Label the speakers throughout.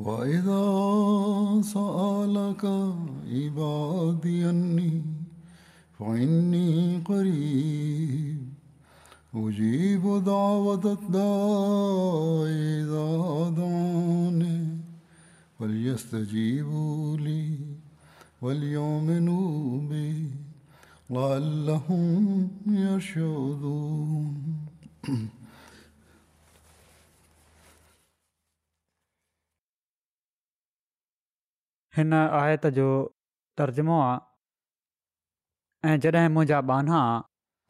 Speaker 1: وإذا سألك عبادي أني فإني قريب أجيب دعوة الداع إذا دعاني فليستجيبوا لي وليؤمنوا بي لعلهم يشهدون
Speaker 2: हिन आयत जो तर्जुमो आहे ऐं जॾहिं मुंहिंजा बाना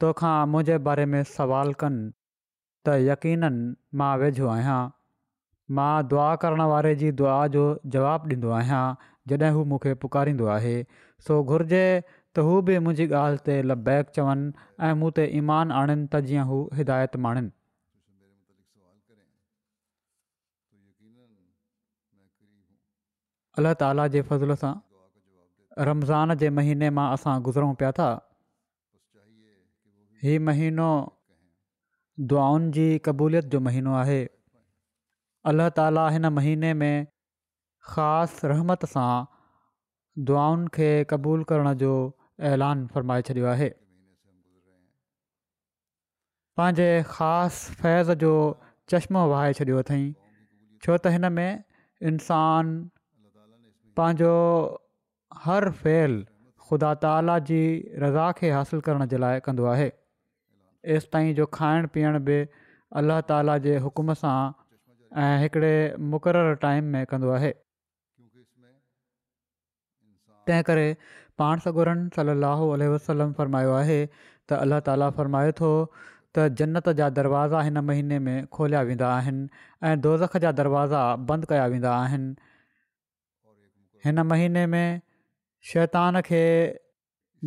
Speaker 2: तोखा मुंहिंजे बारे में सवाल कनि त यकीन मां वेझो आहियां मां दुआ करण वारे जी दुआ जो जवाबु ॾींदो आहियां जॾहिं हू मूंखे पुकारींदो आहे सो घुर्जे त हू बि मुंहिंजी ॻाल्हि ते लबैक चवनि ऐं मूं ते ईमान आणिन त जीअं हिदायत अलाह ताला जे फज़ल सां रमज़ान जे महीने मां असां गुज़रूं पिया था हीउ महीनो दुआउनि जी क़बूलियत जो महीनो आहे अलाह ताला हिन महीने में ख़ासि रहमत सां दुआउनि खे क़बूलु करण जो ऐलान फरमाए छॾियो आहे पंहिंजे ख़ासि फैज़ जो चश्मो वहाहे छॾियो अथई छो त हिन में इंसान पंहिंजो हर फेल ख़ुदा ताला जी रज़ा खे हासिलु करण जे लाइ कंदो आहे एसिताईं जो खाइणु पीअणु बि अल्लाह ताला जे हुकुम सां ऐं हिकिड़े मुक़ररु टाइम में कंदो आहे तंहिं करे पाण सगुरनि सलाहु वसलम फ़रमायो आहे त अल्लाह ताला फ़रमाए थो त जन्नत जा दरवाज़ा हिन महीने में खोलिया वेंदा आहिनि ऐं दोज़ख जा दरवाज़ा बंदि कया वेंदा आहिनि हिन महीने में शैतान खे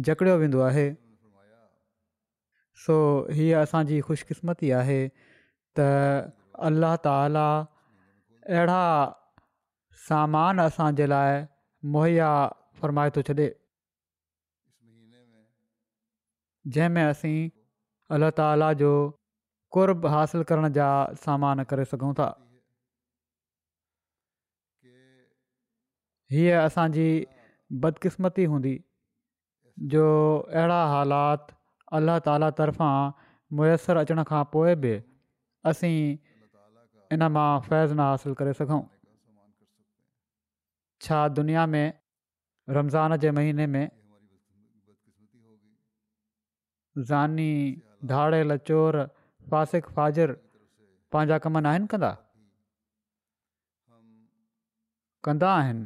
Speaker 2: ॼकड़ियो वेंदो आहे सो हीअ असांजी ख़ुशकिस्मती आहे त अल्लाह ताला अहिड़ा सामान असांजे लाइ मुहैया फ़रमाए थो छ्ॾे जंहिंमें असीं अल्ला ताला जो جو हासिलु करण जा सामान करे सघूं था हीअ असांजी बदकिस्मती हूंदी जो अहिड़ा हालात अलाह ताला तर्फ़ां मुयसरु अचण खां पोइ बि असीं इन मां फैज़ना हासिलु करे सघूं छा दुनिया में रमज़ान जे महीने में ज़ी धाड़े فاسق فاجر पंहिंजा कम न आहिनि कंदा कंदा आहिनि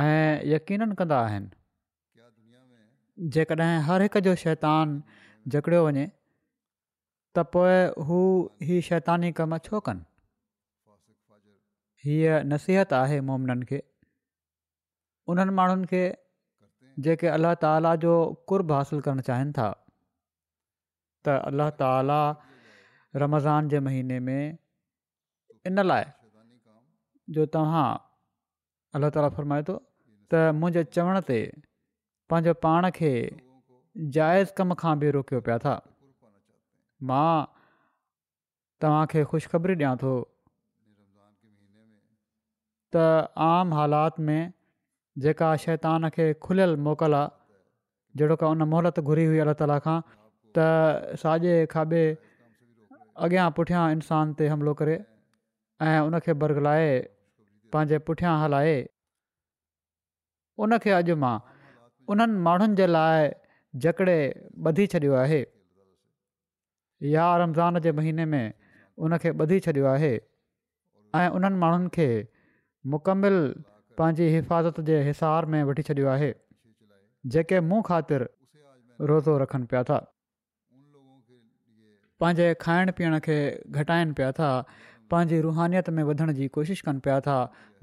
Speaker 2: ऐं यकीन कंदा आहिनि जेकॾहिं हर हिक जो शैतान जकड़ियो वञे त पोइ हू हीअ शैतानी कमु छो कनि हीअ नसीहत आहे मुमिननि खे उन्हनि माण्हुनि खे जेके अल्लाह ताला जो कुर्ब हासिलु करणु चाहिनि था त अल्ला ताला रमज़ान जे महीने में इन लाइ जो तव्हां अल्ल्हा ताला फ़र्माए थो त मुंहिंजे चवण ते पंहिंजो पाण खे जाइज़ कम खां बि रोकियो पिया था मां तव्हांखे ख़ुशि ख़बरी ॾियां थो त आम हालात में जेका शैतान खे खुलियल मोकल आहे जेड़ो का उन मोहलत घुरी हुई अला ताला खां त साॼे खाॿे अॻियां पुठियां इन्सान ते हमिलो करे ऐं उनखे बरगलाए पंहिंजे पुठियां हलाए उनखे अॼु मां उन्हनि माण्हुनि जे लाइ जकड़े ॿधी छॾियो आहे या रमज़ान जे महीने में उनखे ॿधी छॾियो आहे ऐं उन्हनि माण्हुनि खे मुकमिल पंहिंजी हिफ़ाज़त जे हिसार में वठी छॾियो आहे जेके मूं ख़ातिर रोज़ो रखनि पिया था पंहिंजे खाइण पीअण खे घटाइनि पिया था पंहिंजी रुहानियत में वधण जी कोशिशि कनि पिया था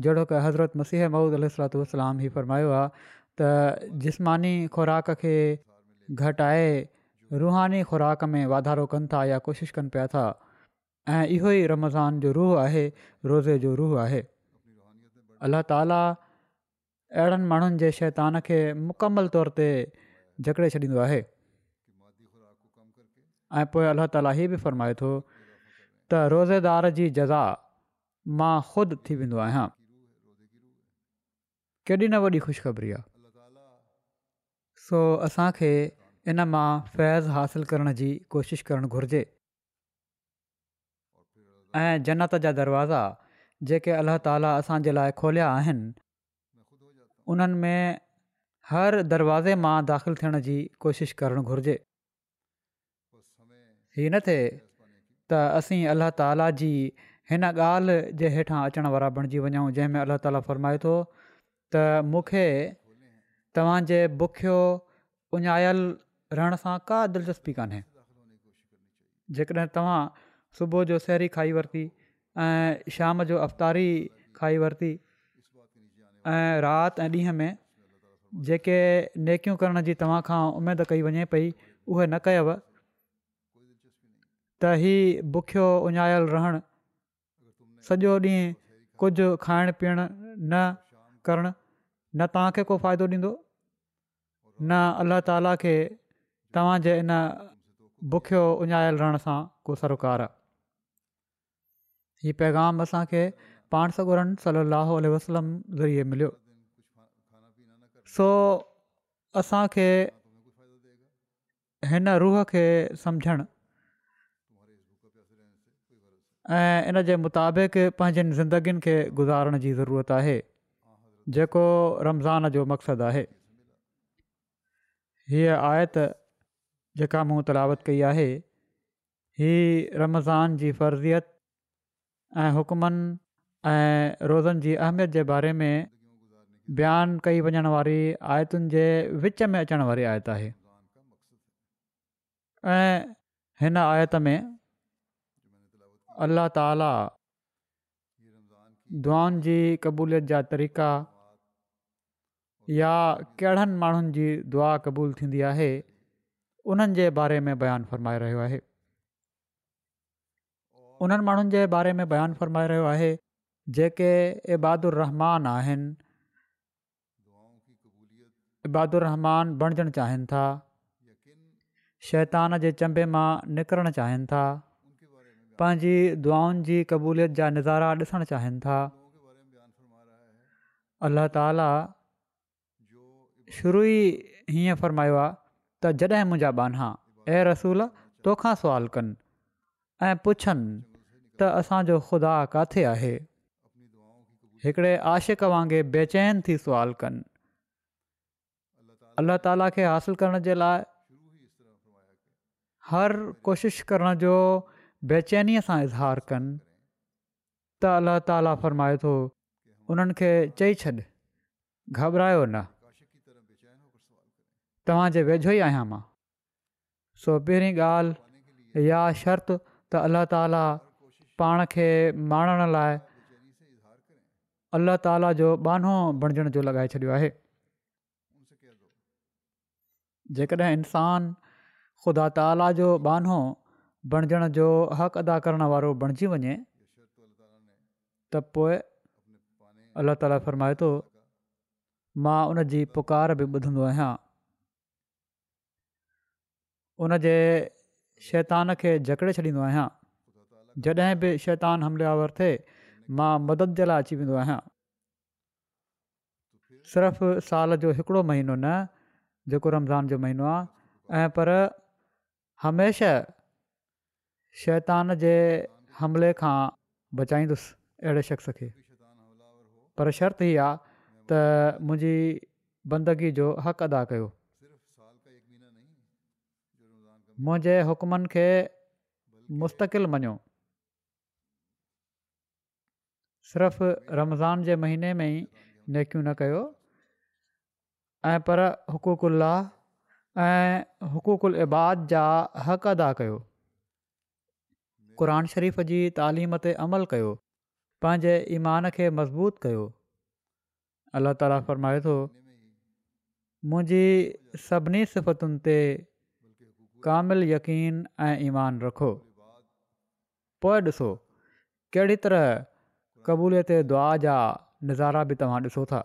Speaker 2: जहिड़ो की हज़रत मसीह महूद अल सलातलामी फरमायो आहे त जिस्मानी ख़ुराक खे घटाए रुहानी ख़ुराक में वाधारो कनि था या कोशिशि कनि पिया था ऐं इहो ई रमज़ान जो रूह आहे रोज़े जो रूह आहे अलाह ताला अहिड़नि माण्हुनि जे शैतान खे मुकमल तौर ते जकड़े छॾींदो आहे ऐं पोइ अलाह ताला हीअ बि फ़रमाए थो त रोज़ेदार जी जज़ा मां ख़ुदि थी वेंदो आहियां केॾी न वॾी ख़ुशिखबरी आहे सो असांखे इन मां फैज़ हासिलु करण जी कोशिशि करणु घुरिजे ऐं जनत जा दरवाज़ा जेके अलाह ताला असांजे लाइ खोलिया आहिनि उन्हनि में हर दरवाज़े मां दाख़िलु थियण जी कोशिशि करणु घुरिजे हीअ न थिए त असीं अलाह ताला जी हिन ॻाल्हि जे हेठां अचण वारा बणजी वञूं जंहिंमें अलाह ताला फ़रमाए थो त मूंखे तव्हांजे बुखियो उञायल रहण सां का दिलचस्पी कान्हे जेकॾहिं तव्हां सुबुह जो सेरी खाई वरिती ऐं शाम जो अफ़्तारी खाई वरिती ऐं राति ऐं ॾींहं में जेके नेकियूं करण जी तव्हां खां उमेदु कई वञे पई उहे न त हीउ बुखियो उञायल रहणु सॼो ॾींहुं कुझु खाइणु पीअणु न करणु न तव्हांखे को फ़ाइदो ॾींदो न अलाह ताला खे तव्हांजे इन बुख्यो उञायल रहण सां को सरोकारु आहे हीउ पैगाम असांखे पाण सगुरनि सलाहु वसलम ज़रिए मिलियो सो असांखे हिन रूह खे समुझणु ऐं इन जे मुताबिक़ पंहिंजनि ज़िंदगीनि खे गुज़ारण जी ज़रूरत आहे जेको रमज़ान जो मक़सदु आहे हीअ आयत जेका मूं तलावत कई आहे हीअ रमज़ान जी फर्ज़ियत ऐं हुकमनि ऐं रोज़नि जी अहमियत जे बारे में बयानु कई वञण वारी आयतुनि जे विच में अचण वारी आयत आहे ऐं हिन आयत में अला ताला दुआनि जी क़बूलियत जा तरीक़ा या कहिड़नि माण्हुनि जी दुआ क़बूल थींदी आहे उन्हनि बारे में बयानु फ़रमाए रहियो आहे उन्हनि माण्हुनि जे बारे में बयानु फ़रमाए रहियो आहे जेके इबादुदु रहमान आहिनि इबादु रहमान बणजणु चाहिनि था शैतान जे चंबे मां निकिरणु चाहिनि था पंहिंजी दुआनि जी क़बूलियत जा नज़ारा ॾिसणु चाहिनि था अल्ला ताला शुरू ई हीअं फरमायो आहे त जॾहिं मुंहिंजा बाना ऐं रसूल तोखा सुवाल कनि ऐं पुछनि त असांजो ख़ुदा किथे आहे हिकिड़े आशिक़ वांगुरु बेचैन थी सुवाल कनि अलाह ताला खे हासिल करण जे लाइ हर कोशिश करण जो बेचैनीअ सां इज़हार कनि त अल्ला ताला फ़र्माए थो उन्हनि खे चई छॾ घबरायो न तव्हांजे वेझो ई आहियां मां सो पहिरीं ॻाल्हि या शर्त त अल्ला ताला पाण खे माणण लाइ अलाह ताला जो बानो बणजण जो लॻाए छॾियो आहे जेकॾहिं इंसान ख़ुदा ताला जो बानो बणजण जो हक़ अदा करणु वारो बणिजी वञे त पोइ अलाह ताला फरमाए थो मां उन जी पुकार बि ॿुधंदो आहियां उनजे शैतान खे जकड़े छॾींदो आहियां जॾहिं बि शैतान हमलियावर थिए मां मदद जे लाइ अची वेंदो आहियां सिर्फ़ु साल जो हिकिड़ो महीनो न जेको रमज़ान जो महीनो आहे ऐं पर हमेशह शैतान जे हमले खां खां बचाईंदुसि अहिड़े शख़्स खे पर शर्ती आहे त मुंहिंजी बंदगी जो हक़ अदा कयो मुंहिंजे हुकमनि खे मुस्तक़िल मञियो सिर्फ़ु रमज़ान जे महीने में ई नेकियूं न कयो ऐं पर हुक़ुकु ऐं हुक़ुकुल इबाद जा हक़ अदा कयो क़ान शरीफ़ जी तिम ते अमल कयो पंहिंजे ईमान खे मज़बूत कयो अलाह ताली फरमाए थो मुंहिंजी सभिनी सिफ़तुनि ते कामिल यक़ीन ऐं ईमान रखो पोइ ॾिसो कहिड़ी तरह क़बूलियत दुआ जा नज़ारा बि तव्हां ॾिसो था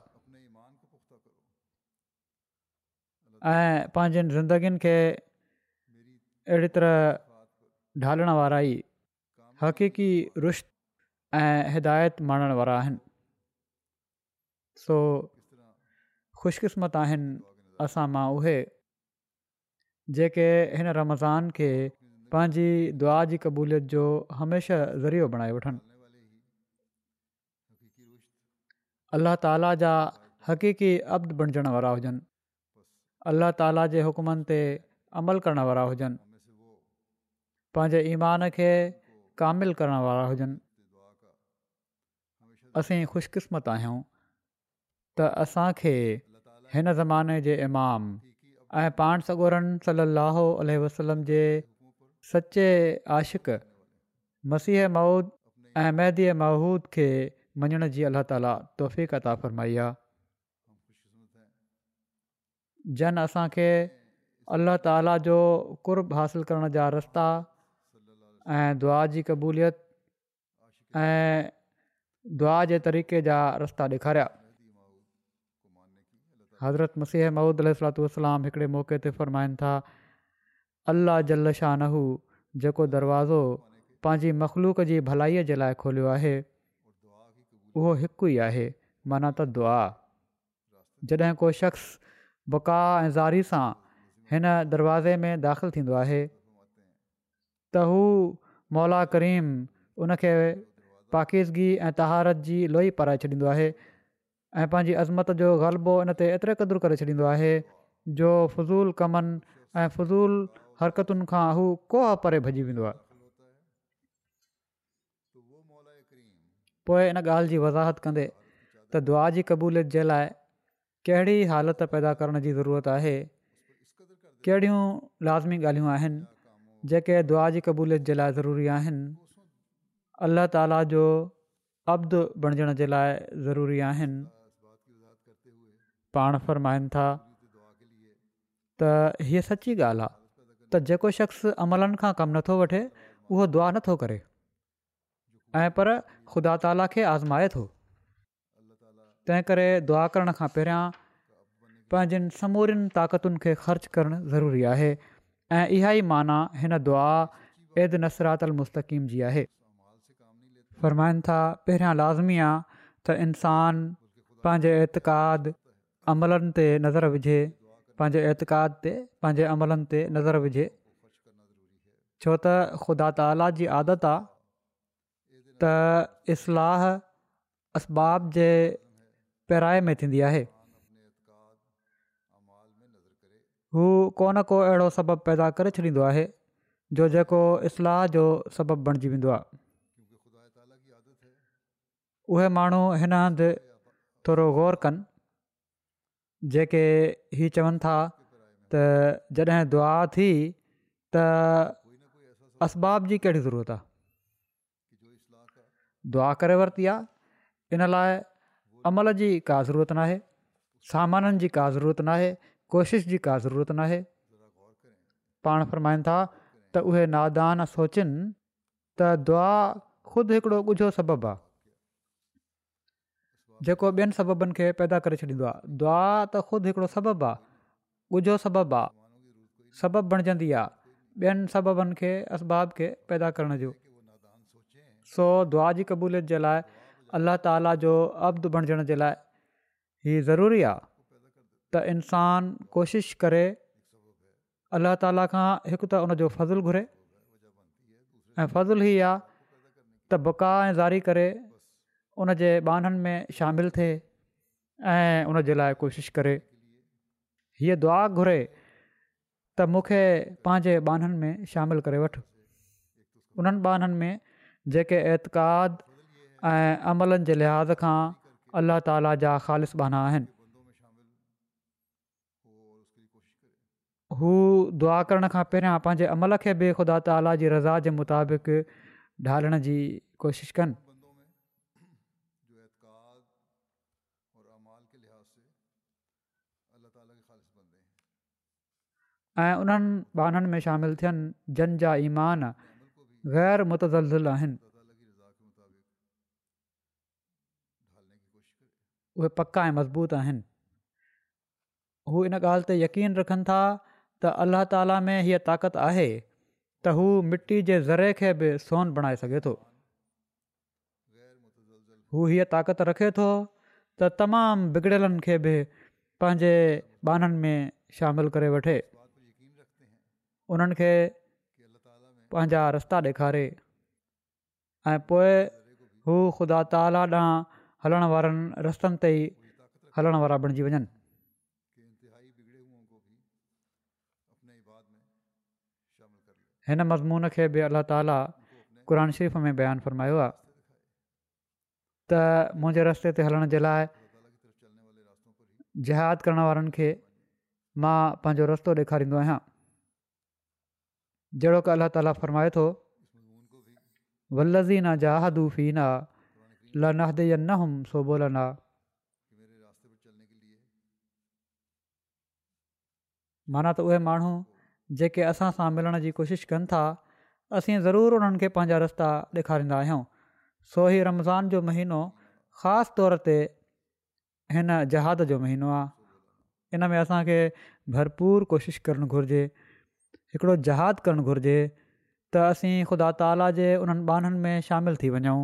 Speaker 2: ऐं पंहिंजनि ज़िंदगीनि खे अहिड़ी तरह ढालण वारा ई हक़ीक़ी रुश्त ऐं हिदायत माणण वारा आहिनि सो ख़ुशकिस्मत आहिनि असां मां उहे जेके हिन रमज़ान खे पंहिंजी दुआ जी क़बूलियत जो हमेशह ज़रियो बणाए वठनि अलाह ताला जा हक़ीक़ी अब्द बणिजण वारा हुजनि अलाह ताला जे हुकमनि ते अमल करणु वारा हुजनि पंहिंजे ईमान खे कामिल करण वारा हुजनि असीं ख़ुशकिस्मत आहियूं त असांखे हिन ज़माने जे इमाम ऐं पाण सगोरनि सलाहु वसलम जे सचे आशिक मसीह माउद ऐं महदीअ माउद खे मञण जी अलाह ताला तोहफ़ी क़ता फ़रमाई आहे जन असांखे अल्लाह ताला जो कुर्बु हासिलु करण जा रस्ता ऐं दुआ जी क़बूलियत ऐं दुआ जे तरीक़े जा रस्ता ॾेखारिया हज़रत मसीह महूद अल सलाताम हिकिड़े मौक़े ते फ़र्माइनि था अलाह जल शाह नहू जेको दरवाज़ो पंहिंजी मख़लूक जी भलाई जे लाइ खोलियो आहे उहो हिकु ई आहे माना त दुआ जॾहिं को शख़्स बका ऐं ज़ारी सां हिन दरवाज़े में दाख़िलु थींदो आहे त हू मौला करीम उनखे पाकिज़गी ऐं तहारत जी लोई पराए छॾींदो आहे ऐं पंहिंजी अज़मत जो ग़लबो इन ते एतिरे क़दुरु करे छॾींदो आहे जो फ़ज़ूल कमनि ऐं फ़ज़ूल हरकतुनि खां हू को परे भॼी वेंदो आहे पोइ इन ॻाल्हि जी वज़ाहत कंदे त दुआ जी क़बूलियत जे लाइ कहिड़ी हालति पैदा करण जी ज़रूरत आहे कहिड़ियूं लाज़मी ॻाल्हियूं आहिनि जेके दुआ जी क़बूलियत जे लाइ ज़रूरी आहिनि अलाह ताला जो अब्द बणिजण जे लाइ ज़रूरी आहिनि पाण फ़रमाइनि था त हीअ सची ॻाल्हि आहे त जेको शख़्स अमलनि खां कमु नथो वठे उहो दुआ नथो करे ऐं पर ख़ुदा ताला खे आज़माए थो तंहिं करे दुआ करण खां पहिरियां पंहिंजनि समूरियुनि ताक़तुनि खे ख़र्चु करणु ज़रूरी आहे ऐं इहा ई माना हिन दुआ एद नसरातक़िम जी आहे फ़रमाइनि था पहिरियां लाज़मी आहे त इंसान पंहिंजे एतक़ाद अमलनि ते नज़र विझे पंहिंजे एताद ते पंहिंजे अमलनि ते नज़र विझे छो त ख़ुदा ताला जी आदत आहे त इस्लाह असबाब जे में थींदी आहे हू को न को अहिड़ो सबबु पैदा करे छॾींदो आहे जो जेको इस्लाह जो सबबु बणिजी वेंदो आहे उहे माण्हू हिन हंधि थोरो गौर कनि जेके हीउ चवनि था त जॾहिं दुआ थी त असबाब जी कहिड़ी ज़रूरत आहे दुआ करे वरिती आहे इन लाइ अमल जी का ज़रूरत न आहे सामाननि जी का ज़रूरत کوشش जी का ज़रूरत नाहे पाण फरमाईनि था त उहे नादान سوچن त दुआ ख़ुदि हिकिड़ो ॻुझो सबबु आहे जेको ॿियनि सबबनि खे पैदा करे छॾींदो आहे दुआ त ख़ुदि हिकिड़ो सबबु आहे ॻुझो सबबु आहे सबबु बणिजंदी आहे ॿियनि सबबनि खे असबाब खे पैदा करण जो सो दुआ जी क़बूलियत जे लाइ अलाह ताला जो عبد बणजण जे लाइ ही ज़रूरी आहे त इंसानु कोशिशि करे अलाह ताला खां हिकु त उनजो جو घुरे ऐं फज़ुल हीअ आहे त बका ऐं ज़ारी करे उन जे बाननि में शामिलु थिए ऐं उनजे लाइ कोशिशि करे हीअ दुआ घुरे त मूंखे पंहिंजे बाननि में शामिलु करे वठि उन्हनि बाननि में जेके एतकाद ऐं अमलनि जे लिहाज़ खां अलाह ताला जा बाना हू दुआ करण खां पहिरियां पंहिंजे अमल खे बि ख़ुदा ताला जी रज़ा जे मुताबिक़ ढालण जी कोशिशि कनि ऐं उन्हनि बाननि में शामिलु थियनि जंहिंजा ईमान ग़ैर मुतज़ल आहिनि उहे पका ऐं मज़बूत आहिनि हू इन ॻाल्हि ते यकीन रखनि था त अल्लाह ताली में हीअ ताक़त आहे त हू मिटी जे ज़रे खे बि सोन बणाए सघे थो हू हीअ ताक़त रखे थो त तमामु बिगड़ियलनि खे बि पंहिंजे बाननि में शामिलु करे वठे उन्हनि खे पंहिंजा रस्ता ॾेखारे ऐं पोइ हू ख़ुदा ताला ॾांहुं हलण वारनि रस्तनि ते ई हलण वारा बणिजी वञनि हिन मज़मून खे बि अलाह ताला क़न शरीफ़ में बयानु फ़रमायो आहे त मुंहिंजे रस्ते ते हलण जे लाइ जहाद करण वारनि खे मां पंहिंजो रस्तो ॾेखारींदो आहियां जहिड़ो की अल्ला ताला फ़रमाए थो वल्लज़ माना त उहे माण्हू जेके असां सां मिलण जी कोशिशि कनि था असीं ज़रूरु उन्हनि खे पंहिंजा रस्ता ॾेखारींदा आहियूं सोही रमज़ान जो महीनो ख़ासि तौर ते हिन जहाद जो महीनो आहे इन में असांखे भरपूर कोशिशि करणु घुरिजे हिकिड़ो जहादु करणु घुरिजे त असीं ख़ुदा ताला जे उन्हनि ॿाननि में शामिलु थी वञूं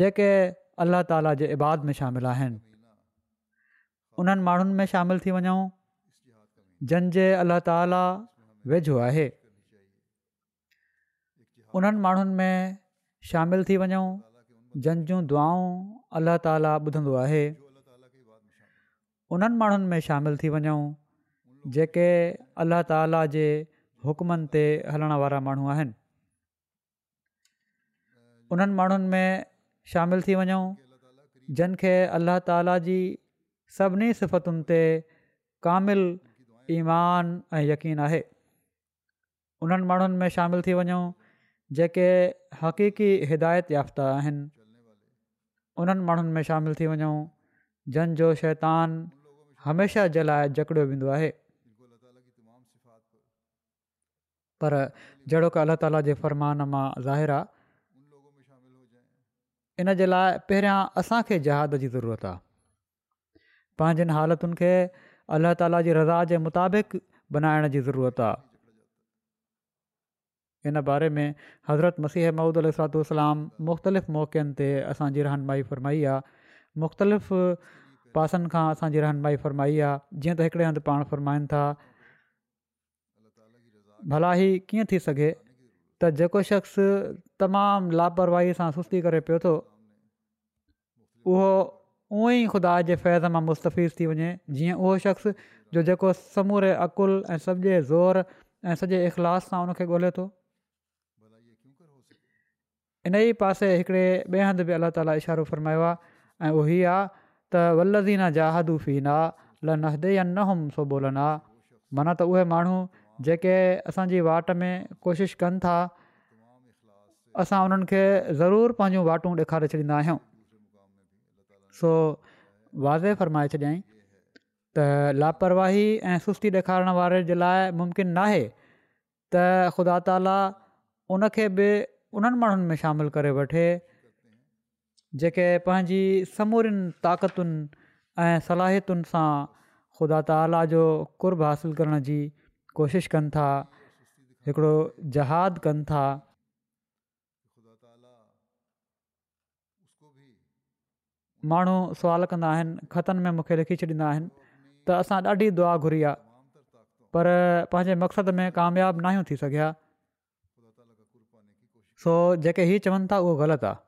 Speaker 2: जेके अलाह ताला जे इबाद में शामिलु आहिनि उन्हनि माण्हुनि में शामिलु थी वञूं जंहिंजे अल्ला ताला वेझो आहे उन्हनि माण्हुनि में शामिलु थी वञूं जंहिंजूं दुआऊं अलाह ताला ॿुधंदो आहे उन्हनि माण्हुनि में शामिलु थी वञूं जेके अल्ल्ह ताला जे हुकमनि ते हलण वारा माण्हू आहिनि उन्हनि माण्हुनि में शामिलु थी वञूं जनखे अल्लाह ताला जी सभिनी सिफ़तुनि ते कामिल ईमान ऐं यक़ीन आहे उन्हनि माण्हुनि में शामिलु थी वञूं जेके हक़ीक़ी हिदायत याफ़्ता आहिनि उन्हनि माण्हुनि में शामिलु थी वञूं जंहिंजो शैतान हमेशह जे लाइ जकड़ियो वेंदो आहे पर जहिड़ो की अलाह ताला जे फ़रमान मां ज़ाहिर आहे इन जे लाइ पहिरियां असांखे जहाद जी ज़रूरत आहे पंहिंजनि हालतुनि खे अल्ला ताला जी रज़ा जे मुताबिक़ बनाइण जी ज़रूरत आहे इन बारे में हज़रत मसीह महमूदु अलतोलाम मुख़्तलिफ़ मौक़नि ते असांजी रहनुमाई फरमाई आहे मुख़्तलिफ़ पासनि खां असांजी रहनमाई फरमाई आहे जीअं त हिकिड़े हंधि पाण फ़रमाईनि था भला ही कीअं थी सघे त जेको शख़्स तमामु लापरवाही सां सुस्ती करे पियो थो उहो उअई ख़ुदा जे फैज़ मां मुस्तफीज़ थी वञे जीअं उहो शख़्स जो जेको समूरे अकुल ऐं सम्झे ज़ोर ऐं सॼे इख़लास सां उनखे ॻोल्हे थो इन ई पासे हिकिड़े ॿिए हंधि बि अलाह इशारो फ़रमायो आहे ऐं उहो ई आहे त वल्लज़ीना ल या न सो माना त उहे माण्हू जेके असांजी वाट में कोशिशि कनि था असां उन्हनि खे ज़रूरु पंहिंजूं वाटूं ॾेखारे छॾींदा आहियूं सो वाज़े फ़रमाए छॾियाई त लापरवाही ऐं सुस्ती ॾेखारण वारे जे लाइ नाहे ख़ुदा ताला उन्हनि माण्हुनि में शामिलु करे वठे जेके पंहिंजी समूरियुनि ताक़तुनि ऐं सलाहियतुनि सां ख़ुदा ताला जो कुर्ब हासिल करण जी कोशिशि कनि था हिकिड़ो जहाद कनि था माण्हू सुवाल कंदा आहिनि ख़तनि में मूंखे लिखी छॾींदा आहिनि त असां ॾाढी दुआ घुरी आहे पर पंहिंजे मक़सद में कामयाबु न आहियूं थी सघिया सो जेके हीउ चवनि था उहो ग़लति आहे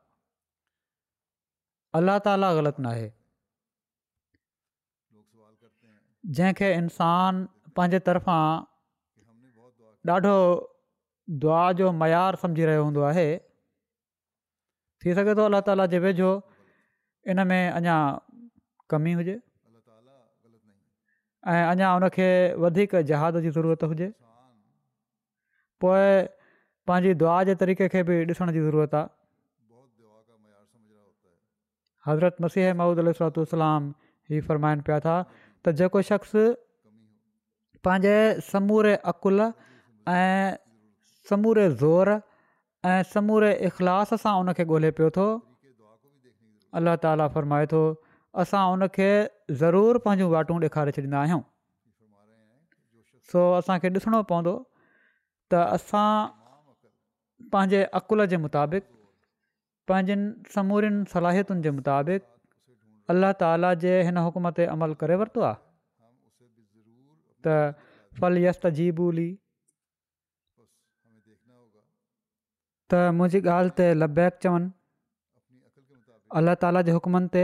Speaker 2: अलाह ताला ग़लति नाहे जंहिंखे इंसान पंहिंजे तरफ़ां ॾाढो दुआ जो मयारु सम्झी रहियो हूंदो आहे थी सघे थो ताला जे वेझो इन में अञा कमी हुजे ऐं अञा उनखे वधीक जी ज़रूरत हुजे पोइ पंहिंजी दुआ जे तरीक़े खे बि ॾिसण जी ज़रूरत आहे हज़रत मसीह महमूदु अलतोलाम ही फ़रमाइनि पिया था त जेको शख़्स पंहिंजे समूरे अकुल ऐं समूरे ज़ोर ऐं समूरे इख़लास सां उनखे ॻोल्हे पियो थो अल्ला ताला फ़रमाए थो असां उनखे ज़रूरु पंहिंजूं वाटूं ॾेखारे छॾींदा आहियूं सो असांखे ॾिसणो पवंदो त असां पंहिंजे अक़ुल जे मुताबिक़ पंहिंजनि समूरिन सलाहियतुनि जे मुताबिक़ अल्लाह ताला जे हिन हुकम ते अमल करे वरितो आहे त
Speaker 1: फलयस्ती ॿोली
Speaker 2: त मुंहिंजी ॻाल्हि ते लबैक चवनि अल्ला ताला जे हुकमनि ते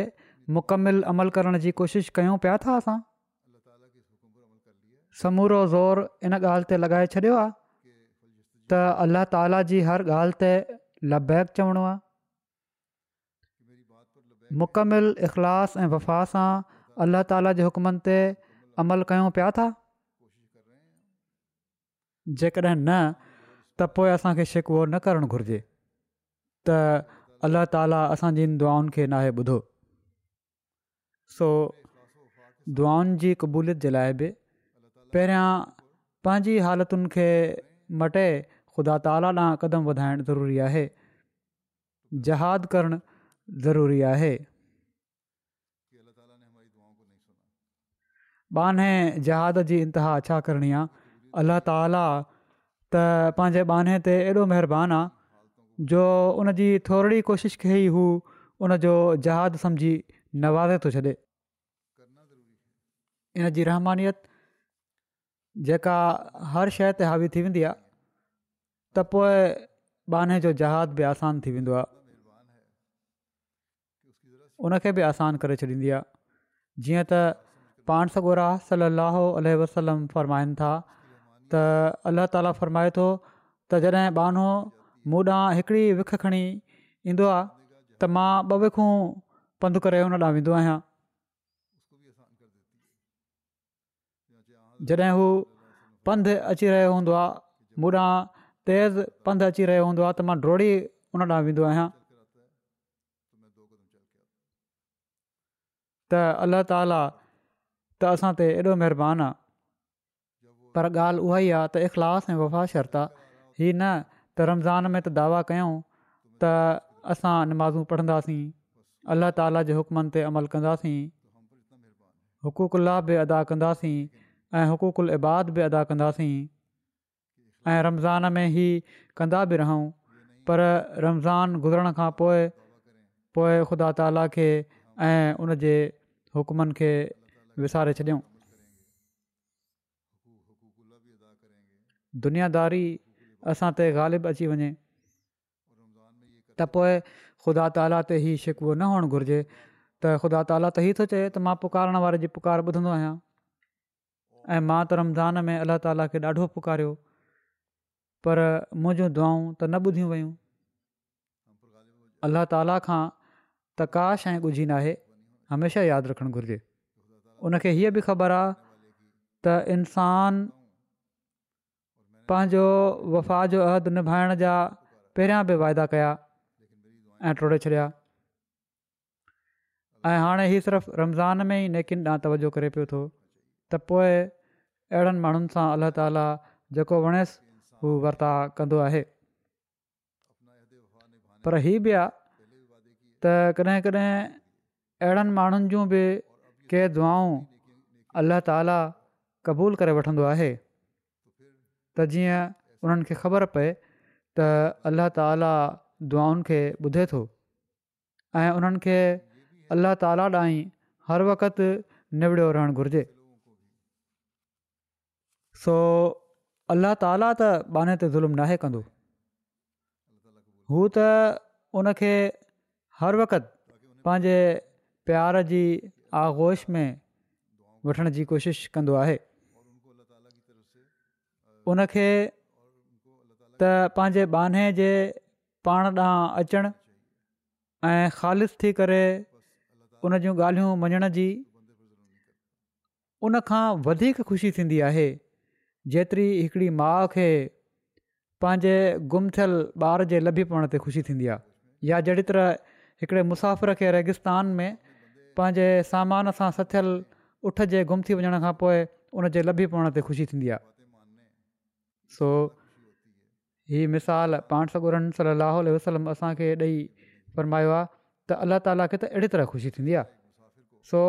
Speaker 2: मुकमिल अमल करण जी कोशिशि कयूं पिया था असां समूरो ज़ोर इन ॻाल्हि ते लॻाए छॾियो आहे त اللہ ताला जी हर ॻाल्हि ते लबैक चवणो आहे मुकमिल इख़लास ऐं वफ़ा सां अल्लाह ताला जे हुकमनि ते अमल कयूं पिया था जेकॾहिं न त पोइ असांखे शिकवो न करणु घुरिजे त अल्लाह ताला असांजी हिन दुआनि खे नाहे ॿुधो सो दुआनि जी क़बूलियत जे लाइ बि पहिरियां पंहिंजी हालतुनि खे मटे خدا تعالیٰ قدم بد ضروری ہے جہاد کرانے جہاد کی جی انتہا چھ اچھا کرنی اللہ تعالیٰ تانے بانے تب ان جی تھوڑی کوشش کے ہی انجو جہاد سمجھی نوازے
Speaker 1: تو چر ان
Speaker 2: جی رحمانیت ہر شے حاوی ویسے त पोइ बाने जो जहाज़ बि आसान थी वेंदो आहे उनखे बि आसानु करे छॾींदी आहे जीअं त पाण सगोरा सलाहु वसलम फ़रमाइनि था त अल्लाह ताला फ़रमाए थो त जॾहिं बानो मूं ॾांहुं हिकिड़ी विख खणी ईंदो आहे त मां ॿ विखूं पंधु करे हुन ॾांहुं वेंदो आहियां जॾहिं हू पंधु अची रहियो हूंदो तेज़ पंधु अची रहियो हूंदो आहे त मां डोड़ी تا ॾांहुं वेंदो आहियां
Speaker 1: त
Speaker 2: अल्ला ताला त असां ते ऐॾो महिरबानी आहे पर ॻाल्हि उहा ई आहे त इख़लाफ़ ऐं वफ़ाशरता हीअ न त रमज़ान में त दावा कयूं त असां नमाज़ूं पढ़ंदासीं अलाह ताला जे हुकमनि ते अमल कंदासीं हुक़ुकु बि अदा कंदासीं ऐं हुक़ुकुल इबाद बि अदा कंदासीं ऐं रमज़ान में ई कंदा बि रहूं पर रमज़ान गुज़रण खां पोइ ख़ुदा ताली खे ऐं उन जे हुकमनि खे विसारे
Speaker 1: छॾियऊं
Speaker 2: दुनियादारी असां ते ग़ालिब अची वञे त पोइ ख़ुदा ताला ते ई शिकवो न हुअणु घुर्जे त ख़ुदा ताला त हीअ थो चए त मां पुकारण वारे जी पुकार ॿुधंदो आहियां ऐं मां त रमज़ान में अलाह ताला खे ॾाढो पुकारियो पर मुंहिंजूं दुआऊं त न ॿुधियूं वियूं अलाह ताला खां तकाश ऐं ॻुझी नाहे हमेशह यादि रखणु घुर्जे उनखे हीअ बि ख़बर आहे त इंसान पंहिंजो वफ़ा जो अहदु निभाइण जा पहिरियां बि वाइदा कया ऐं टोड़े छॾिया ऐं हाणे ही सिर्फ़ु रमज़ान में ई नेकिन ॾांहुं तवजो करे पियो थो त पोइ अहिड़नि माण्हुनि सां अलाह ताला जेको हू वर्ता कंदो आहे पर हीउ बि आहे त कॾहिं कॾहिं अहिड़नि माण्हुनि जूं बि के दुआऊं अल्ल्ह ताला क़बूल करे वठंदो आहे
Speaker 1: त
Speaker 2: जीअं उन्हनि ख़बर पए त अल्ला ताला दुआउनि खे ॿुधे थो ऐं उन्हनि खे अल्ला ताला ॾांहुं हर वक़्तु निबिड़ियो रहणु घुरिजे सो अलाह ताला त बाने ते ज़ुल्म नाहे कंदो हू त उनखे हर वक़्तु पंहिंजे प्यार जी आगोश में वठण जी कोशिशि कंदो आहे उनखे त पंहिंजे बान्हे जे पाण ॾांहुं अचणु ऐं ख़ालि थी करे उन जूं ॻाल्हियूं मञण जी उनखां वधीक ख़ुशी थींदी आहे जेतिरी हिकिड़ी माउ खे पंहिंजे गुम थियल ॿार जे लभी पवण ते ख़ुशी थींदी आहे या जहिड़ी तरह हिकिड़े मुसाफ़िर खे रेगिस्तान में पंहिंजे सामान सां उठ उठजे गुम थी वञण खां पोइ उनजे लभी पवण ते ख़ुशी थींदी आहे सो हीअ मिसाल पाण सॻो सलाहु वसलम असांखे ॾेई फरमायो आहे त अलाह ताला खे त अहिड़ी तरह ख़ुशी थींदी आहे सो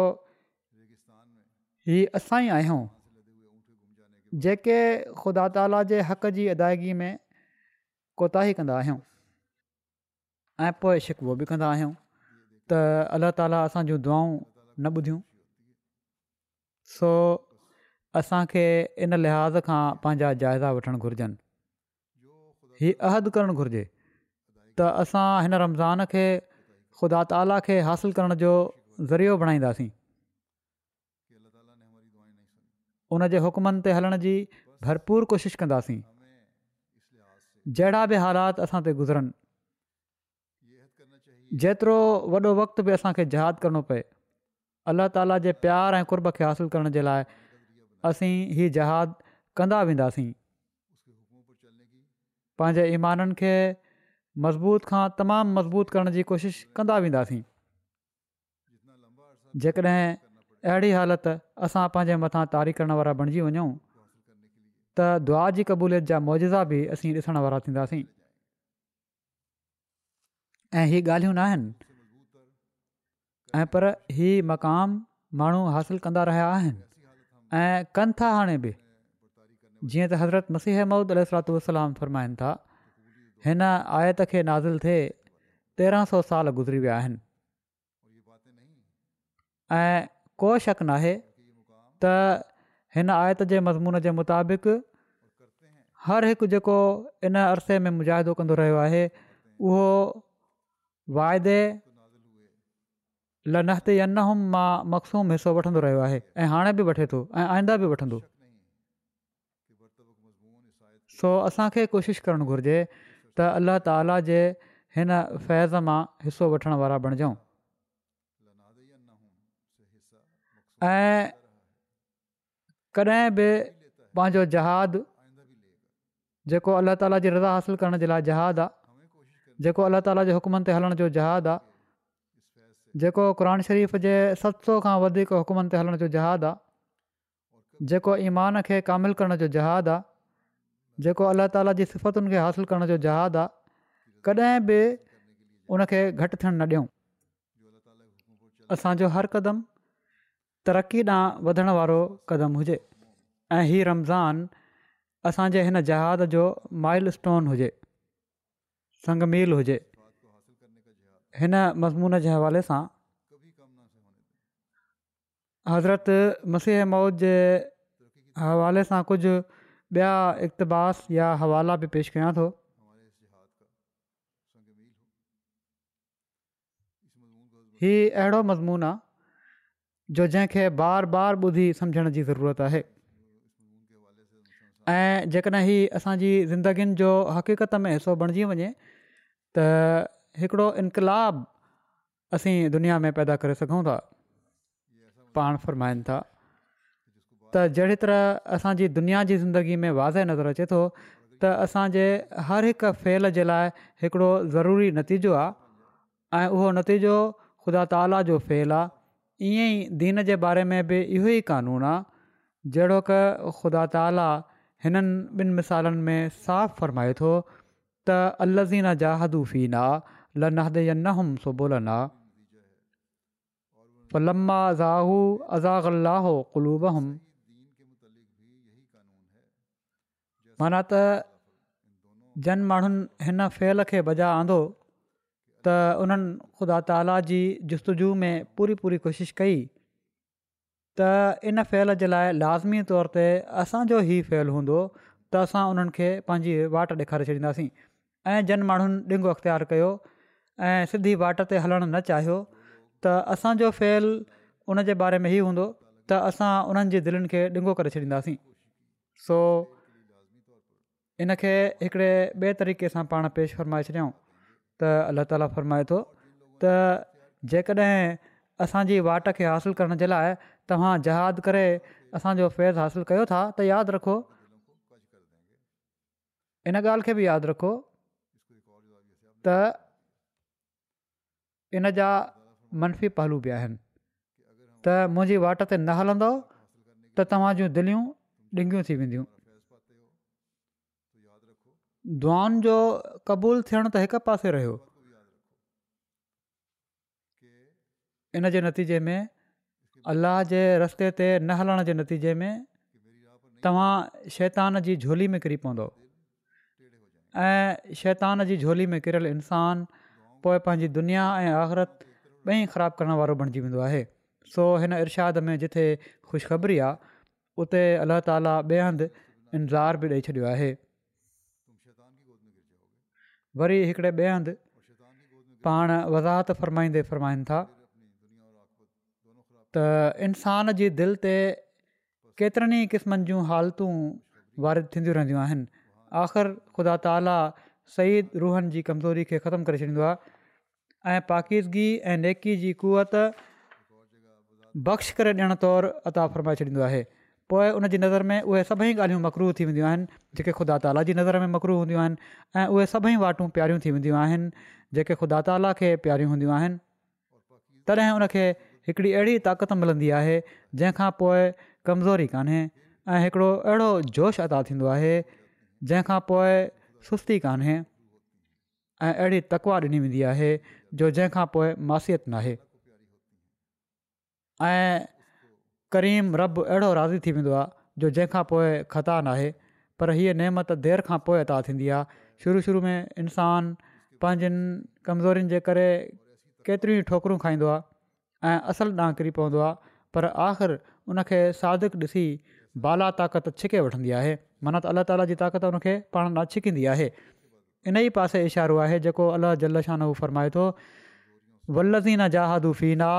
Speaker 2: हीअ असां ई आहियूं जेके ख़ुदा ताला जे हक़ जी अदायगी में कोताही कंदा आहियूं ऐं पोइ शिको बि कंदा आहियूं त अलाह ताली असां दुआऊं न ॿुधियूं सो असांखे इन लिहाज़ खां पंहिंजा जाइज़ा वठणु घुरिजनि हीअ अहदु करणु घुरिजे त असां हिन रमज़ान खे ख़ुदा ताला खे हासिलु करण जो ज़रियो बणाईंदासीं उन जे हुकमनि ते हलण जी भरपूर कोशिशि कंदासीं जहिड़ा बि हालात असां ते गुज़रनि जेतिरो वॾो वक़्तु बि असांखे जहादु करिणो पए अलाह ताला जे प्यार ऐं कुर्ब खे हासिलु करण जे लाइ असीं हीउ जहाद कंदा वेंदासीं पंहिंजे ईमाननि खे मज़बूत खां तमामु मज़बूत करण जी कोशिशि कंदा वेंदासीं जेकॾहिं अहिड़ी हालति असां पंहिंजे मथां तारी करण वारा बणिजी वञूं त दुआ जी क़बूलियत जा मुज़िज़ा बि असीं ॾिसण वारा थींदासीं ऐं हीअ ॻाल्हियूं न आहिनि ऐं पर ही मक़ाम माण्हू हासिलु कंदा रहिया आहिनि ऐं कनि था हाणे बि जीअं त हज़रत मसीह अमूद वसलाम फ़रमाइनि था हिन आयत खे नाज़िल थिए तेरहं सौ साल गुज़री विया को शक न आहे त हिन आयत जे मज़मून जे मुताबिक़ हर हिकु जेको इन अरसे में मुजाहिदो कंदो रहियो आहे उहो वाइदे लह या नहूंम मां मखसूम हिसो वठंदो रहियो आहे ऐं हाणे बि वठे थो ऐं आईंदा बि वठंदो सो असांखे कोशिशि करणु घुरिजे त अल्लाह ताला जे हिन फैज़ मां हिसो वठण वारा बणिजऊं ऐं कॾहिं बि पंहिंजो जहादु जेको अलाह ताला जी रज़ा हासिलु करण जे लाइ जहादु आहे जेको अलाह ताला जे हुकमनि ते हलण जो जहादु आहे जेको क़रान शरीफ़ जे सत सौ खां वधीक हुकमनि ते हलण जो जहादु आहे जेको ईमान खे कामिलु करण जो जहादु आहे जेको अल्लाह ताला जी सिफ़तुनि खे हासिलु करण जो जहादु आहे कॾहिं बि उनखे घटि थियणु न ॾियूं असांजो हर क़दमु तरक़ी ॾांहुं वधण वारो क़दम हुजे ऐं हीउ रमज़ान असांजे हिन जहाज़ जो माइल स्टोन हुजे संगमील हुजे हिन मज़मून जे हवाले सां हज़रत मसीह मौद जे हवाले सां कुझु ॿिया इक़्तिबास या हवाला बि पेश कयां थो हीउ अहिड़ो मज़मून आहे जो जंहिंखे बार बार ॿुधी सम्झण जी ज़रूरत आहे ऐं जेकॾहिं ही असांजी ज़िंदगीनि जो हक़ीक़त में हिसो बणिजी वञे त हिकिड़ो इनक़ाबु असीं दुनिया में पैदा करे सघूं था पाण फ़रमाइनि था त जहिड़ी तरह असांजी दुनिया जी ज़िंदगी में वाज़े नज़र अचे थो त असांजे हर हिक फेल जे लाइ हिकिड़ो ज़रूरी नतीजो आहे ऐं उहो नतीजो ख़ुदा ताला जो फ़ेल आहे یہ دین کے بارے میں بھی یہ قانون آ جڑو کہ خدا تعالیٰ مثالن میں صاف فرمائے تو ت الزین جاہدو فینا مان تن مہنگ ان فعل کے بجا آند त उन्हनि ख़ुदा ताला जी जुस्तुजू में पूरी पूरी कोशिश कई त इन फैल जे लाइ लाज़मी तौर ते असांजो ई फ़ैल हूंदो त असां उन्हनि खे पंहिंजी वाट ॾेखारे छॾींदासीं ऐं जन माण्हुनि ॾिंगो अख़्तियार कयो ऐं सिधी वाट ते हलणु न चाहियो त असांजो फ़ैल उन जे बारे में ई हूंदो त असां उन्हनि जे दिलनि खे ॾिघो करे छॾींदासीं सो इनखे हिकिड़े ॿिए तरीक़े सां पाण पेश फरमाए छॾियऊं त अलाह ताला फरमाए थो त जेकॾहिं असांजी वाट खे हासिलु करण जे लाइ तव्हां जहाद करे असांजो फैज़ हासिलु कयो था त यादि रखो इन ॻाल्हि खे बि यादि रखो त इनजा मनफ़ी पहलू बि आहिनि त मुंहिंजी वाट ते न हलंदो त तव्हां जूं दिलियूं थी वेंदियूं दुआन जो क़बूल थियण त हिकु पासे रहियो इन जे नतीजे में अल्लाह जे रस्ते ते न हलण जे नतीजे में तव्हां शैतान जी झोली में किरी पवंदो ऐं शैतान जी झोली में किरियल इंसान पोइ पंहिंजी दुनिया ऐं आख़िरत ॿई ख़राबु करण वारो बणिजी वेंदो आहे सो हिन इर्शाद में जिथे ख़ुशख़बरी आहे उते अलाह ताला ॿिए हंधि इंज़ार बि ॾेई छॾियो वरी हिकिड़े ॿिए हंधि पाण वज़ाहत फ़रमाईंदे फ़रमाइनि था त इंसान जी दिलि ते केतिरनि ई क़िस्मनि जूं हालतूं वारिद थींदियूं रहंदियूं आहिनि आख़िर ख़ुदा ताला सही रूहन जी कमज़ोरी खे ख़तमु करे छॾींदो आहे ऐं पाकीदगी ऐं नेकी जी कुवत बख़्श करे ॾियणु तौरु अता फ़रमाए छॾींदो आहे पोइ उन जी नज़र में उहे सभई ॻाल्हियूं मकरू थी वेंदियूं आहिनि जेके ख़ुदा ताला जी नज़र में मकरू हूंदियूं आहिनि ऐं उहे सभई वाटूं प्यारियूं थी वेंदियूं आहिनि जेके ख़ुदा ताला खे प्यारियूं हूंदियूं आहिनि तॾहिं उनखे हिकिड़ी अहिड़ी ताक़त मिलंदी आहे जंहिंखां पोइ कमज़ोरी कान्हे ऐं हिकिड़ो अहिड़ो जोश अदा थींदो आहे जंहिंखां पोइ सुस्ती कान्हे ऐं अहिड़ी तकवा ॾिनी वेंदी आहे जो जंहिंखां पोइ मासियत नाहे ऐं करीम रब अहिड़ो राज़ी थी वेंदो आहे जो जंहिंखां पोइ ख़ता न पर हीअ नेमत देरि खां पोइ अता थींदी आहे शुरू शुरू में इंसान पंहिंजनि कमज़ोरीनि जे करे केतिरियूं ठोकरूं खाईंदो आहे ऐं असलु ॾांहुं किरी पवंदो आहे पर आख़िर उनखे सादिक ॾिसी बाला ताक़त छिके वठंदी आहे माना त अलाह ताला जी ताक़त उनखे पाण ॾांहुं छिकींदी आहे इन ई पासे इशारो आहे जेको अलाह जलशान हू फ़रमाए थो वल्लीना जादुदुा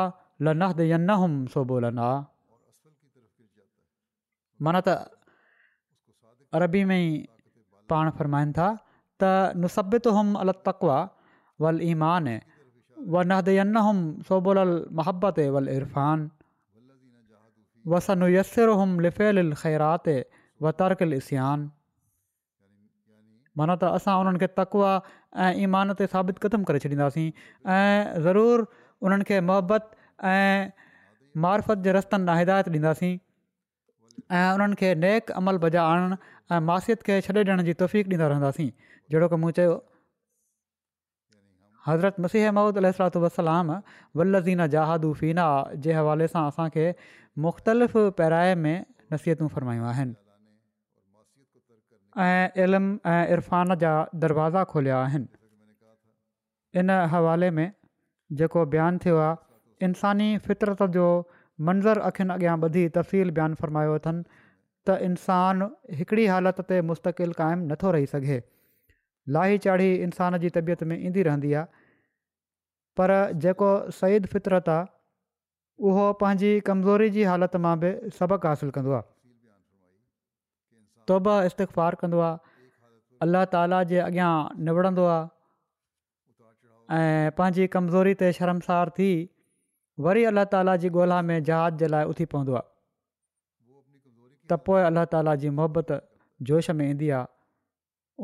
Speaker 2: लहन हु मान त अरबी में ई पाण फ़रमाइनि था त नुसबितु हुम अल तक़वा वल ईमान व नहदयन हुउमि सोबोल अल मोहबत वल इरफ़ान वस नुयसरु हुउमि लिफ़िल ख़ैरात व तर्क अलसियान मान त असां उन्हनि खे तक़वा ऐं ईमान ते साबित ख़तमु करे छॾींदासीं ऐं ज़रूरु उन्हनि खे मुहबत ऐं मारफत जे रस्तनि लाइ हिदायत ॾींदासीं ऐं उन्हनि खे नेक अमल बजा आणणु ऐं मासियत खे छॾे ॾियण जी तौफ़ीक़ ॾींदा रहंदासीं जेड़ो की मूं चयो हज़रत मसीह महमूद अलसलाम वल्लज़ीना फ़ीना जे हवाले सां असांखे मुख़्तलिफ़ पैराए में नसीहतूं फ़रमायूं आहिनि ऐं इल्मु इरफ़ान जा दरवाज़ा खोलिया इन हवाले में जेको बयानु थियो आहे इंसानी फितरत जो मंज़र अखियुनि अॻियां वधी तफ़सील बयानु फ़रमायो अथनि त इंसानु हिकिड़ी हालति ते मुस्तक़िल क़ाइमु नथो रही सघे लाही चाढ़ी इंसान जी तबियत में ईंदी रहंदी आहे पर जेको सईद फितरत आहे उहो पंहिंजी कमज़ोरी जी हालति मां बि सबक़ु हासिलु कंदो आहे तोब इस्तिक़ार कंदो आहे अल्लाह ताला जे अॻियां निबड़ंदो आहे ऐं पंहिंजी कमज़ोरी ते शर्मसार थी वरी अलाह ताला जी ॻोल्हा में जहाज जे लाइ उथी पवंदो आहे त पोइ अल्ला ताला जी मोहबत जोश में ईंदी आहे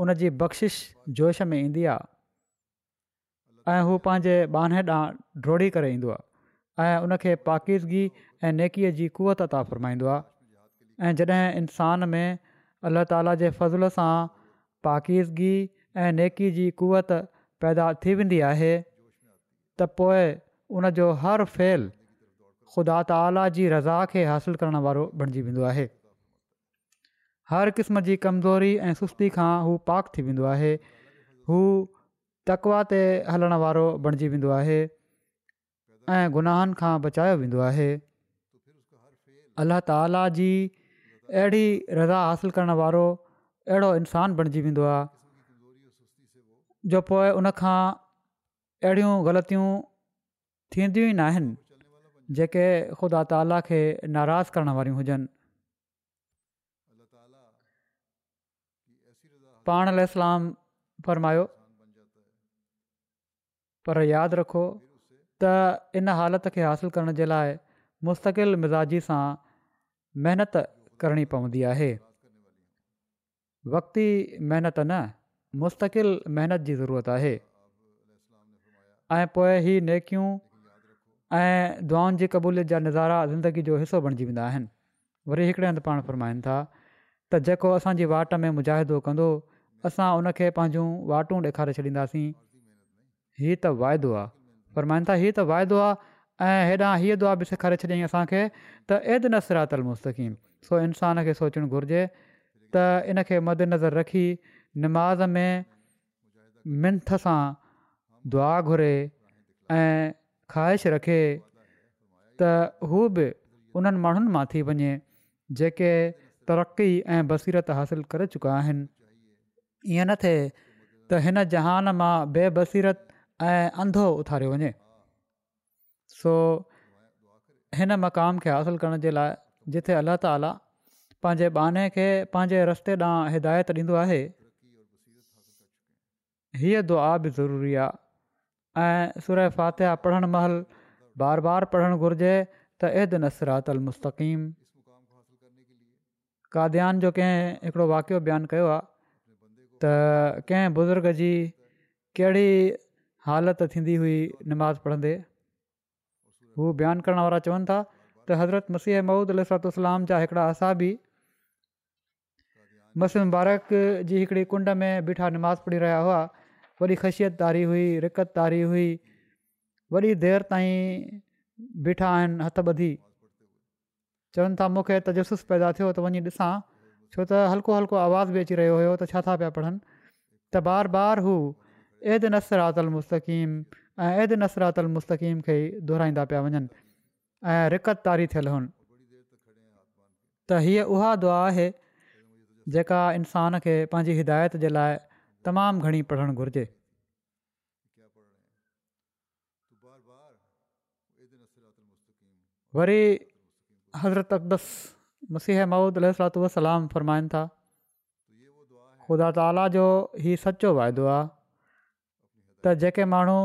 Speaker 2: उनजी बख़्शिश जोश में ईंदी आहे ऐं हू पंहिंजे बाने ॾांहुं डोड़ी करे ईंदो आहे ऐं उनखे पाकीज़गी ऐं नेकीअ जी कुवत तां फ़रमाईंदो आहे ऐं जॾहिं इंसान में अल्लाह ताला जे फज़ुल सां पाकीज़गी ऐं नेकी जी कुवत पैदा थी वेंदी आहे त पोइ उनजो हर फेल ख़ुदा ताला जी रज़ा खे हासिलु حاصل वारो وارو वेंदो आहे हर क़िस्म जी कमज़ोरी ऐं सुस्ती खां हू पाक थी वेंदो आहे हू तकवा ते हलणु वारो बणजी वेंदो आहे ऐं गुनाहनि खां बचायो वेंदो आहे अलाह ताला जी अहिड़ी रज़ा हासिल करणु वारो अहिड़ो इंसानु बणिजी वेंदो आहे जो पोइ उनखां अहिड़ियूं थींदियूं ई न आहिनि जेके ख़ुदा ताला खे नाराज़ करण वारियूं हुजनि पाण लाइ इस्लाम फ़रमायो पर यादि रखो त इन हालति खे हासिलु करण जे लाइ मुस्तक़िल मिज़ाजी सां महिनत करणी पवंदी आहे वक़्ती महिनत न मुस्तक़िल महिनत जी ज़रूरत आहे ऐं पोइ हीअ नेकियूं ऐं दुआनि जी क़बूलियत जा नज़ारा ज़िंदगी जो हिसो बणिजी वेंदा आहिनि वरी हिकिड़े हंधि पाण फ़रमाईनि था त जेको असांजी वाट में मुजाहिदो कंदो असां उनखे पंहिंजूं वाटूं ॾेखारे छॾींदासीं हीअ त वाइदो आहे फ़रमाइनि था हीअ त वाइदो आहे ऐं हेॾां हीअ दुआ बि सेखारे छॾियईं असांखे त ऐद न सिरातल मुस्तक़ीम सो इंसान खे सोचणु घुरिजे त इन मदनज़र रखी निमाज़ में मिंथ सां दुआ घुरे ऐं ख़्वाहिश रखे त हू बि उन्हनि माण्हुनि मां थी वञे जेके तरक़ी ऐं बसीरत हासिलु करे चुका आहिनि ईअं न थिए त हिन जहान मां बेबसीरत ऐं अंधो उथारियो वञे सो हिन मक़ाम खे हासिलु करण जे लाइ जिथे अलाह ताला पंहिंजे बाने खे पंहिंजे रस्ते ॾांहुं हिदायत ॾींदो आहे हीअ दुआ बि ज़रूरी आहे ऐं सुर फातिया पढ़णु महल बार बार पढ़णु घुरिजे त एद नसरातक़ीम काद्यान जो कंहिं हिकिड़ो वाक़ियो बयानु कयो आहे त कंहिं बुज़ुर्ग जी कहिड़ी हालति थींदी हुई निमाज़ पढ़ंदे हू बयानु करण वारा चवनि था त हज़रत मसीह महूद अलाम जा हिकिड़ा असाबी मसिद मुबारक जी हिकिड़ी कुंड में बीठा निमाज़ पढ़ी रहिया हुआ वॾी ख़शियत तारी हुई रिकत तारी हुई वॾी देरि ताईं बीठा आहिनि हथु ॿधी चवनि था मूंखे तजसुसु पैदा थियो त वञी ॾिसां छो त हल्को हल्को आवाज़ बि अची रहियो हुयो त छा था पिया पढ़नि त बार बार हूद ऐद आतल मुस्तक़ीम ऐं अहिद नसर आ मुस्तक़ीम खे ई दुहिराईंदा पिया वञनि ऐं रिकत तारी थियल हुनि त हीअ उहा दुआ आहे जेका इंसान खे पंहिंजी हिदायत जे लाइ तमामु घणी पढ़णु घुरिजे वरी हज़रती माउदलाम ख़ुदा ताला जो हीउ सचो वाइदो आहे त जेके माण्हू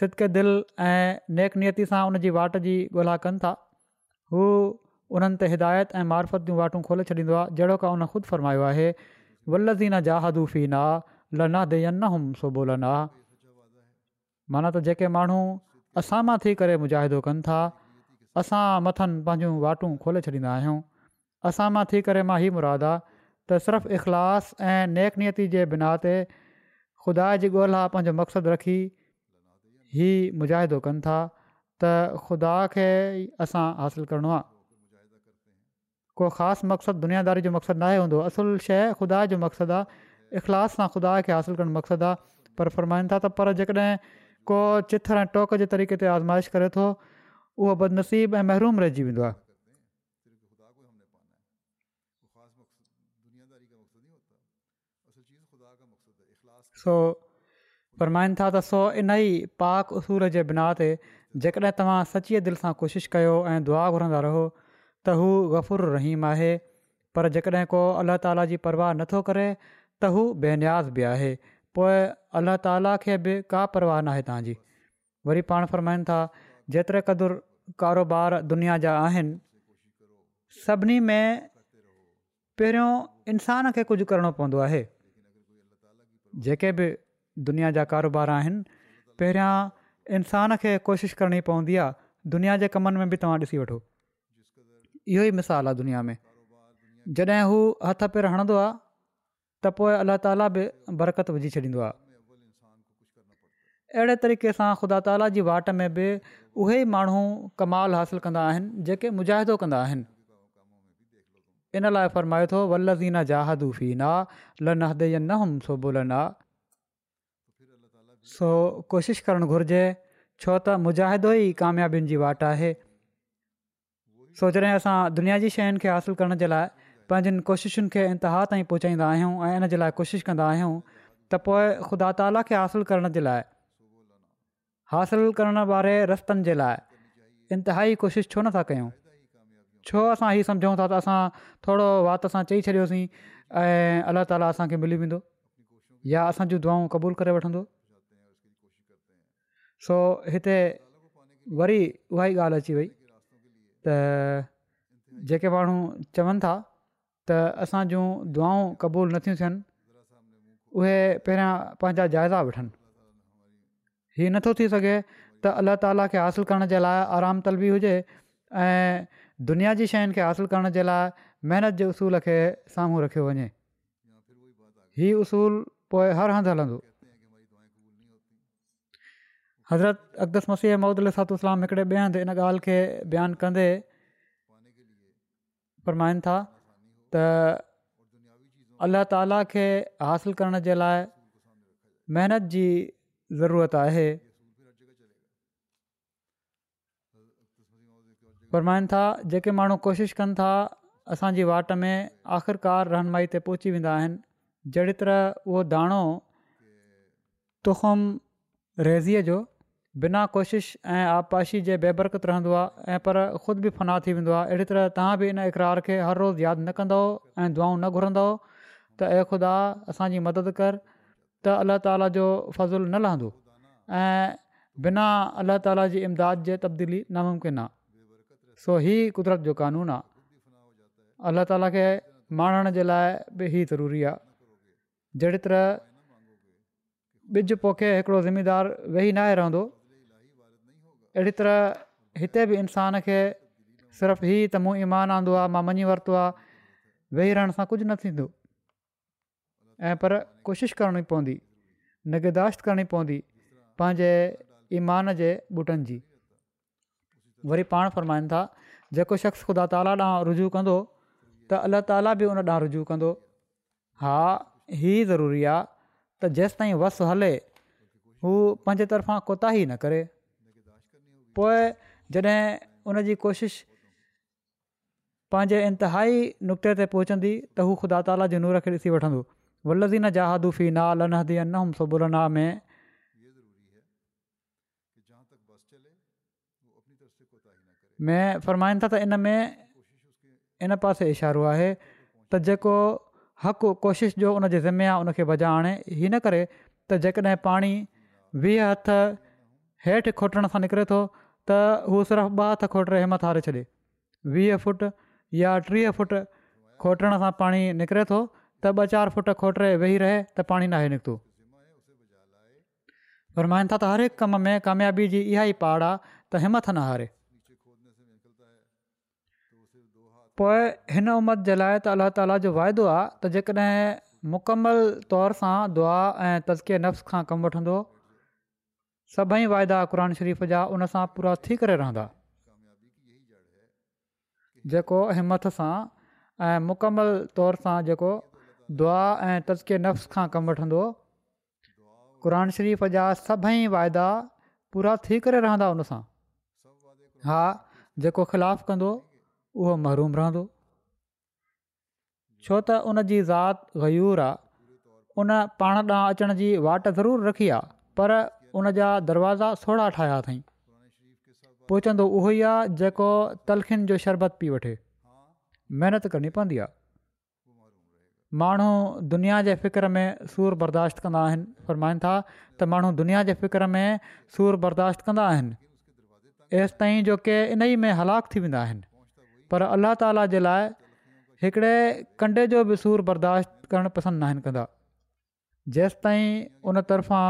Speaker 2: सिदके दिलि ऐं नेकनीयती सां उन जी वाट जी ॻोल्हा कनि था हू उन्हनि ते हिदायत ऐं मारफत जूं वाटूं खोले छॾींदो आहे जहिड़ो का उन ख़ुदि फ़र्मायो आहे लना वल्लज़ीना जादुफ़ीना माना त जेके माण्हू असां मां थी करे मुजाहिदो कनि था असां मथनि पंहिंजूं वाटूं खोले छॾींदा आहियूं असां मां थी करे मां ही मुरादु आहे त सिर्फ़ु इख़लाफ़ ऐं नेकनीयती जे बिना ते खुदा जी ॻोल्हा पंहिंजो मक़्सदु रखी ही मुजाहिदो कनि था त ख़ुदा खे असां हासिलु करिणो आहे को ख़ासि मक़सदु दुनियादारी जो मक़सदु नाहे हूंदो असुलु शइ खुदा जो मक़सदु आहे इख़लास सां ख़ुदा खे हासिलु करण जो मक़सदु आहे पर फरमाइनि था त पर जेकॾहिं को चिथर ऐं टोक जे तरीक़े ते आज़माइश करे थो उहो बदनसीब ऐं महरूम रहिजी वेंदो आहे सो फ़रमाइनि था त सो इन ई पाक उसूर जे बिना ते जेकॾहिं तव्हां सचीअ दिलि सां कोशिशि कयो ऐं दुआ घुरंदा रहो त हू ग़फुर रहीम आहे पर जेकॾहिं को अलाह ताला जी परवाह नथो करे त हू बेन्याज़ बि आहे पोइ अलाह ताला खे बि का परवाह न आहे तव्हांजी वरी पाण फ़रमाइनि था जेतिरे क़दुरु कारोबार दुनिया जा आहिनि सभिनी में पहिरियों इंसान खे कुझु करिणो पवंदो आहे जेके बि दुनिया जा कारोबार आहिनि पहिरियां इंसान खे कोशिशि करणी पवंदी आहे दुनिया जे कमनि में बि तव्हां ॾिसी वठो इहो ई मिसाल आहे दुनिया में जॾहिं हू हथ पेर हणंदो आहे त पोइ अलाह ताला बि बरक़त विझी छॾींदो आहे अहिड़े तरीक़े सां ख़ुदा ताला जी वाट में बि उहे माण्हू कमाल हासिलु कंदा आहिनि जेके मुजाहिदो कंदा आहिनि इन लाइ सो कोशिश करणु घुरिजे छो त मुजाहिदो ई कामयाबीनि जी वाट आहे सो जॾहिं असां दुनिया जी शयुनि खे हासिलु करण जे लाइ पंहिंजनि कोशिशुनि खे इंतिहा ताईं पहुचाईंदा आहियूं ऐं इन जे लाइ कोशिशि कंदा आहियूं त पोइ ख़ुदा ताला खे हासिलु करण जे लाइ हासिलु करण वारे रस्तनि जे लाइ इंतिहाई कोशिशि छो नथा कयूं छो असां हीअ सम्झूं था त असां थोरो वात सां चई छॾियोसीं ऐं अलाह ताला असांखे मिली वेंदो या असांजी दुआऊं क़बूलु करे वठंदो सो हिते वरी उहा ई ॻाल्हि अची वई त जेके माण्हू चवनि था त असां जूं दुआऊं क़बूलु नथियूं थियनि उहे पहिरियां पंहिंजा जाइज़ा वठनि हीउ नथो थी सघे त अलाह ताला खे हासिलु करण जे लाइ आरामतल हुजे ऐं दुनिया जी शयुनि खे हासिलु करण जे लाइ महिनत जे उसूल खे साम्हूं रखियो वञे उसूल पोइ हर हंधि हलंदो हज़रत अक़दस मसीह महूदुसात हिकिड़े ॿिए हंधु हिन ॻाल्हि खे बयानु कंदे फरमाइनि था त अल्ला ताला खे हासिलु करण जे लाइ महिनत जी ज़रूरत आहे फ़रमाइनि था जेके माण्हू कोशिशि कनि था असांजी वाट में आख़िरकार रहनमाई ते पहुची वेंदा आहिनि जहिड़ी तरह उहो दाणो तुखम रेज़ीअ जो बिना کوشش ऐं आबपाशी जे बेबरकत रहंदो आहे ऐं पर ख़ुदि बि फ़नाह थी वेंदो आहे अहिड़ी तरह तव्हां बि इन इक़रार खे हर रोज़ु यादि न कंदव ऐं दुआऊं न घुरंदव त ऐं ख़ुदा असांजी मदद कर त अलाह ताला जो फज़ुलु न लहंदो ऐं बिना अलाह ताला जी इमदाद जे तब्दीली नामुमकिन आहे सो ही क़ुदरत जो कानून आहे अलाह ताला खे माणण जे लाइ बि ई ज़रूरी आहे जहिड़ी तरह ॿिज पोखे हिकिड़ो वेही रहंदो अहिड़ी तरह हिते बि इंसान खे सिर्फ़ु ई त मूं ईमान आंदो आहे मां मञी वरितो आहे वेही रहण सां कुझु न थींदो ऐं पर कोशिशि करणी पवंदी निगिदाश्त करणी पवंदी पंहिंजे ईमान जे ॿूटनि जी वरी पाण फ़रमाईनि था जेको शख़्स ख़ुदा ताला ॾांहुं रुजू कंदो त अलाह ताला बि उन ॾांहुं रुजू कंदो हा हीअ ज़रूरी आहे त जेसि ताईं हले हू पंहिंजे तरफ़ां कोताही न करे पोइ जॾहिं उन जी कोशिश पंहिंजे इंतिहाई नुक़्ते ते पहुचंदी त हू ख़ुदा ताला जे नूर खे ॾिसी वठंदो वलज़ीन में में फ़र्माईनि था त इन में इन पासे इशारो आहे त जेको हक़ु कोशिश जो उनजे ज़िमे आहे उनखे बजाइणे हिन करे त जेकॾहिं पाणी वीह हथ हेठि खोटण सां निकिरे थो त हू सिर्फ़ु ॿ हथ खोटे हिमथ हारे छॾे वीह फुट या टीह फुट खोटण सां पाणी निकिरे थो त ॿ चारि फुट रहे वेही रहे त पाणी न आहे निकितो फरमाइनि था त हर हिकु कम में कामयाबी जी इहा ई पहाड़ आहे त हिमथ न हारे पोइ हिन उमत जे लाइ त अलाह ताला जो वाइदो आहे त जेकॾहिं मुकमल तौर सां दुआ ऐं तज़के नफ़्स खां कमु वठंदो सभई वाइदा क़ शरीफ़ जा उनसां पूरा थी करे रहंदा जेको हिमथ सां ऐं मुकमलु तौर सां जेको दुआ ऐं तज़के नफ़्स खां कमु वठंदो क़ुर शरीफ़ जा सभई वाइदा पूरा थी करे रहंदा उनसां हा जेको ख़िलाफ़ु कंदो उहो महरूम रहंदो छो त उन जी ज़ाति गयूर आहे उन पाण ॾांहुं अचण जी वाट ज़रूरु रखी आहे पर उन जा दरवाज़ा सोढ़ा ठाहिया अथई पोइ चवंदो उहो ई आहे जेको तलखिन जो शरबत पी वठे महिनत करणी पवंदी आहे माण्हू दुनिया जे फ़िक्र में सूरु बर्दाश्त कंदा आहिनि फ़रमाईनि था त माण्हू दुनिया जे फ़िकिर में सूरु बर्दाश्त कंदा आहिनि हेसि ताईं जो के इन ई में हलाकु थी वेंदा आहिनि पर अलाह ताला जे लाइ हिकिड़े कंडे जो बि सूरु बर्दाश्त करणु पसंदि न आहिनि कंदा ताईं उन तरफ़ां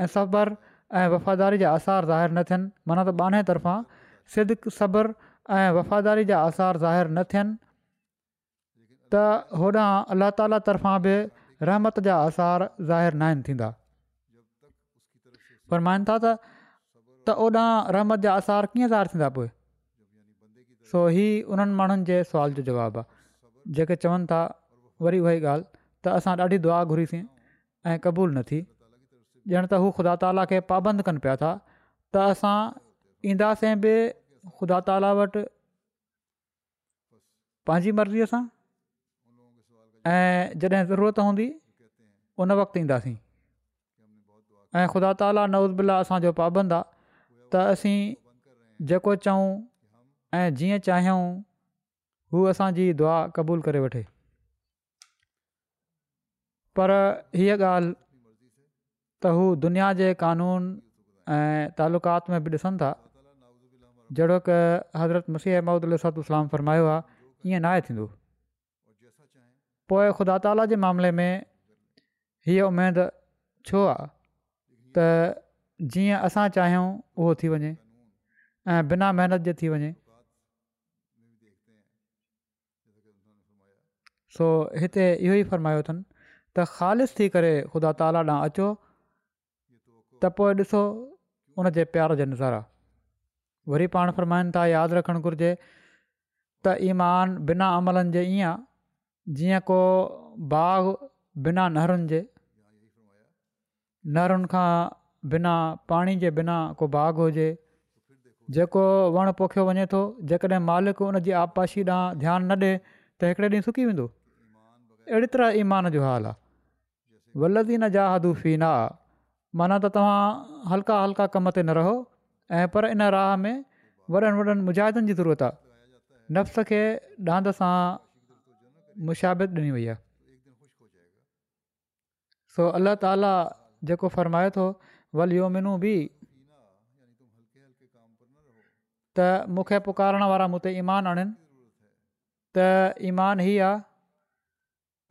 Speaker 2: ऐं सबर ऐं वफ़ादारी जा आसार ज़ाहिर न थियनि माना त ॿाहें तरफ़ां सिध सबर ऐं वफ़ादारी जा आसार ज़ाहिर न थियनि त होॾां अलाह ताला तर्फ़ां बि रहमत जा आसार ज़ाहिर न आहिनि थींदा पर माइनि था त होॾां रहमत जा आसार कीअं ज़ाहिर थींदा पोइ सो ही उन्हनि माण्हुनि जे सुवाल जो जवाब आहे जेके चवनि था वरी उहा ई ॻाल्हि त असां ॾाढी दुआ घुरीसीं ऐं क़बूल न थी ॼण त हू ख़ुदा ताला खे पाबंद कनि पिया था त असां ईंदासीं बि ख़ुदा ताला वटि पंहिंजी मर्ज़ीअ सां ऐं जॾहिं ज़रूरत हूंदी उन वक़्तु ईंदासीं ऐं ख़ुदा ताला नवज़ बि असांजो पाबंद आहे त असीं जेको चऊं ऐं जीअं चाहियूं हू असांजी दुआ क़बूल करे वठे पर हीअ ॻाल्हि त हू दुनिया जे कानून ऐं तालुकात में बि ॾिसनि था जहिड़ो क हज़रत मसीह अहमद अलतू सलाम फ़रमायो आहे ईअं न आहे थींदो पोइ ख़ुदा ताला जे मामले में हीअ उमेदु छो आहे त जीअं असां चाहियूं उहो थी वञे ऐं बिना महिनत जे थी वञे सो हिते इहो ई फ़रमायो अथनि त ख़ालि थी करे ख़ुदा ताला ॾांहुं अचो त पोइ ॾिसो उन जे प्यार जे नुज़ारा वरी पाण फ़र्माइनि था यादि रखणु घुरिजे त ईमान बिना अमलनि जे ईअं आहे जीअं को बाग बिना नहरुनि जे नहरुनि खां बिना पाणी जे बिना को बाग़ु हुजे जेको वणु पोखियो वञे थो जेकॾहिं मालिक उन जी आपाशी ॾांहुं ध्यानु न ॾिए त हिकिड़े ॾींहुं सुकी वेंदो अहिड़ी तरह ईमान जो हाल आहे वलदीन जा ना माना त तव्हां हल्का हल्का कम ते न रहो ऐं पर इन राह में वॾनि वॾनि मुजाहिदनि जी ज़रूरत आहे नफ़्स खे डांद सां मुशाबिद ॾिनी वई आहे सो अल्लाह ताला जेको फरमाए थो वल इहो मिनू बि त मूंखे पुकारण वारा मूं ते ईमान आणनि त ईमान ई आहे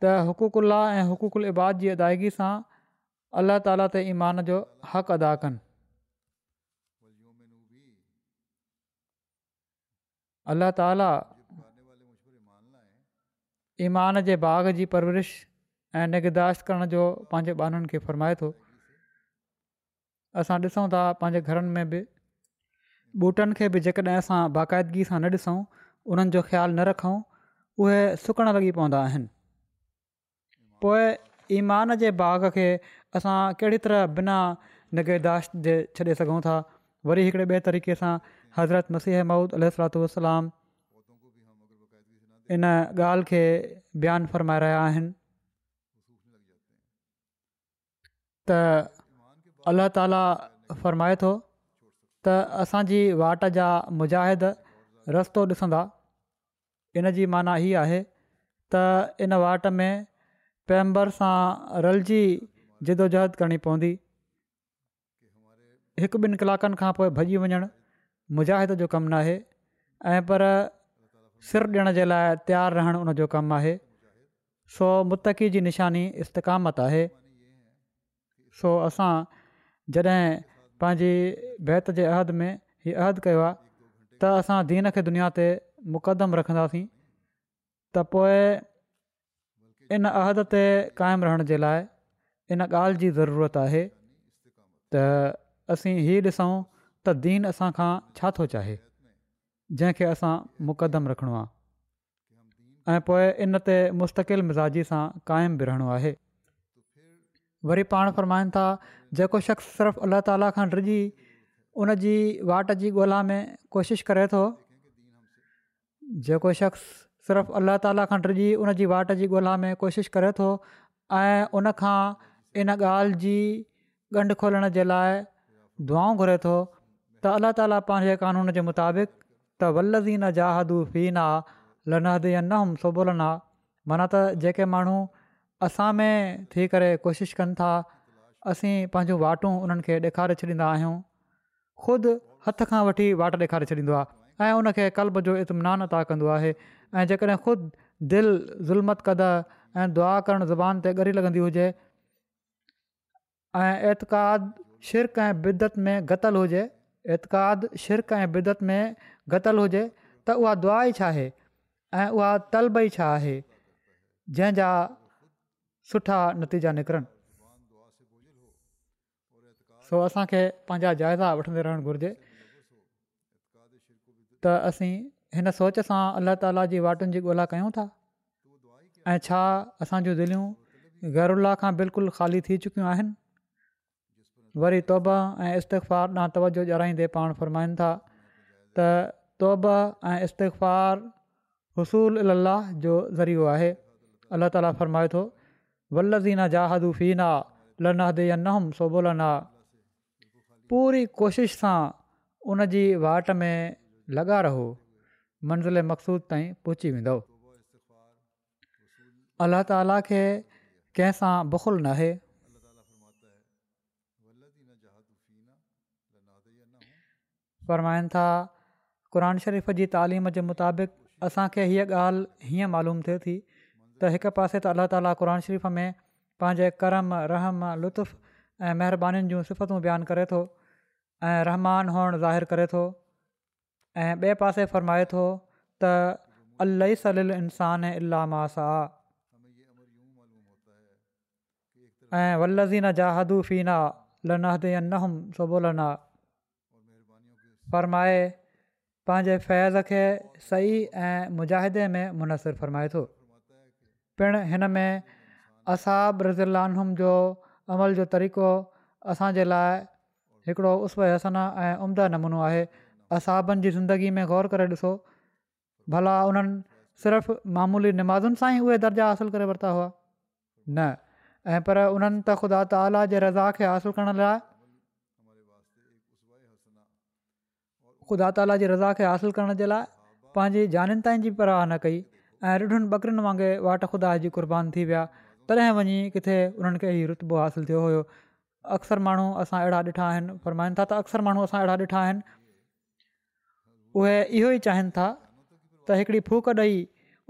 Speaker 2: त हुकूकुल्ला ऐं हुकूकुल इबाद जी अदाईगी सां अल्ल्हा ताला ते ईमान जो हक़ अदा कनि ताला ईमान जे बाग़ जी परवरिश ऐं निगदाश्त करण जो पंहिंजे ॿारनि खे फ़रमाए थो असां ॾिसूं था पंहिंजे घरनि में बि ॿूटनि खे बि जेकॾहिं असां बाक़ाइदगी सां न ॾिसूं उन्हनि जो ख़्यालु न रखूं उहे सुकण लॻी पवंदा आहिनि पोइ ईमान जे बाग खे असां कहिड़ी तरह बिना निगहदाश्त जे छॾे सघूं था वरी हिकिड़े ॿिए तरीक़े सां हज़रत मसीह माउद वसलाम इन ॻाल्हि खे बयानु फ़रमाए रहिया आहिनि त अल्ल्ह ताला फ़रमाए थो त असांजी वाट जा मुजाहिद रस्तो ॾिसंदा इन जी माना हीअ आहे त इन वाट में पैम्बर सां रलजी जिदोजहद करणी पवंदी हिकु ॿिनि कलाकनि खां पोइ भॼी वञणु मुजाहिद जो कमु न आहे ऐं पर सिर ॾियण जे लाइ तयारु रहणु उनजो कमु आहे सो मुतक़ी जी निशानी इस्तकामत आहे सो असां जॾहिं पंहिंजी बैत जे अहद में हीअ अहद कयो आहे त असां दीन खे दुनिया ते मुक़दम रखंदासीं त पोइ इन अहद ते क़ाइमु रहण जे लाइ इन ॻाल्हि जी ज़रूरत आहे त असीं ही ॾिसूं त दीन असां खां छा थो चाहे जंहिंखे असां मुकदम रखिणो आहे ऐं पोइ इन ते मुस्तक़िल मिज़ाजी सां क़ाइमु बि आहे वरी पाण फ़रमाइनि था जेको शख़्स सिर्फ़ु अल्लाह ताला खनि रिझी उन वाट जी ॻोल्हा में कोशिशि करे थो जेको शख़्स सिर्फ़ु अल्लाह ताला खनि रिजी उनजी वाट जी ॻोल्हा में कोशिशि करे थो ऐं उनखां इन ॻाल्हि जी ॻंढु खोलण जे लाइ दुआऊं घुरे थो त अल्ला ताला पंहिंजे क़ानून जे मुताबिक़ त वल्लज़ीन जाहदू फीना, आहे लहहदि या नम माना त जेके माण्हू असां में थी करे कोशिशि कनि था असीं पंहिंजूं वाटूं उन्हनि खे ॾेखारे छॾींदा आहियूं ख़ुदि हथ खां वठी वाट ॾेखारे छॾींदो आहे ऐं उनखे कल्ब जो इतमिनानु अदा कंदो आहे ऐं जेकॾहिं ख़ुदि दिलि ज़ुल्मत ऐं दुआ करणु ज़बान ते ॻरी लॻंदी ऐं एतकाद शिरक ऐं बिदत में गतल हुजे एतकाद शिरक ऐं बिदत में गतल हुजे त उहा दुआ छा आहे ऐं उहा तलबई छा आहे जंहिंजा सुठा नतीजा निकिरनि सो असांखे पंहिंजा जाइज़ा वठंदे रहणु घुरिजे त असीं हिन सोच सां अलाह ताला जी वाटुनि जी ॻोल्हा कयूं था ऐं छा असां दिलियूं खां बिल्कुलु ख़ाली थी चुकियूं आहिनि वरी तौबा ऐं इस्तिफ़ार ॾांहुं तवजो ॼाणाईंदे पाण फ़रमाइनि था त तौबा ऐं इस्तार हुसूल अलाह जो ज़रियो आहे अलाह ताला फ़रमाए थो वल्लज़ीना जाहदु फीना लना दे या नहम सोबोलना पूरी कोशिशि सां उन वाट में लॻा रहो मंज़िल मक़सूद ताईं पहुची वेंदो अल्ल्ह ताला खे कंहिंसां बुखुलु नाहे फ़र्माइनि था क़ुर शरीफ़ जी तालीम जे मुताबिक़ असांखे हीअ ॻाल्हि हीअं मालूम थिए थी त हिकु पासे त अलाह ताला क़ुर शरीफ़ में पंहिंजे कर्म रहम लुत्फ़ु ऐं महिरबानीनि जूं सिफ़तूं बयानु करे थो ऐं रहमान हुअणु ज़ाहिरु करे थो ऐं ॿिए पासे फ़रमाए थो त अलई सलील इंसानु ऐं इलामा साह ऐं वल्लज़ीन जाहदुना लहबोला फ़रमाए पंहिंजे फैज़ खे सही ऐं मुजाहिदे में मुनसिरु फ़रमाए थो पिण हिन में असाब रज़ुलान जो अमल जो तरीक़ो असांजे लाइ हिकिड़ो उसव हैसना ऐं उम्दा नमूनो आहे असाबनि जी ज़िंदगी में ग़ौर करे ॾिसो भला उन्हनि सिर्फ़ु मामूली नमाज़ुनि सां ई उहे दर्जा हासिलु करे वरिता हुआ न ऐं पर उन्हनि त ख़ुदा ताली जे रज़ा खे हासिलु करण लाइ ख़ुदा ताला जी रज़ा खे हासिलु करण जे लाइ पंहिंजी जाननि ताईं जी परवाह न कई ऐं ॾिढियुनि ॿकरियुनि वांगुरु वाट ख़ुदा जी क़ुर्बान थी विया तॾहिं वञी किथे उन्हनि खे हीउ रुतबो हासिलु थियो हुयो अक्सर माण्हू असां अहिड़ा ॾिठा आहिनि फरमाइनि था त अक्सर माण्हू असां अहिड़ा ॾिठा आहिनि उहे इहो ई चाहिनि था त हिकिड़ी फूक ॾेई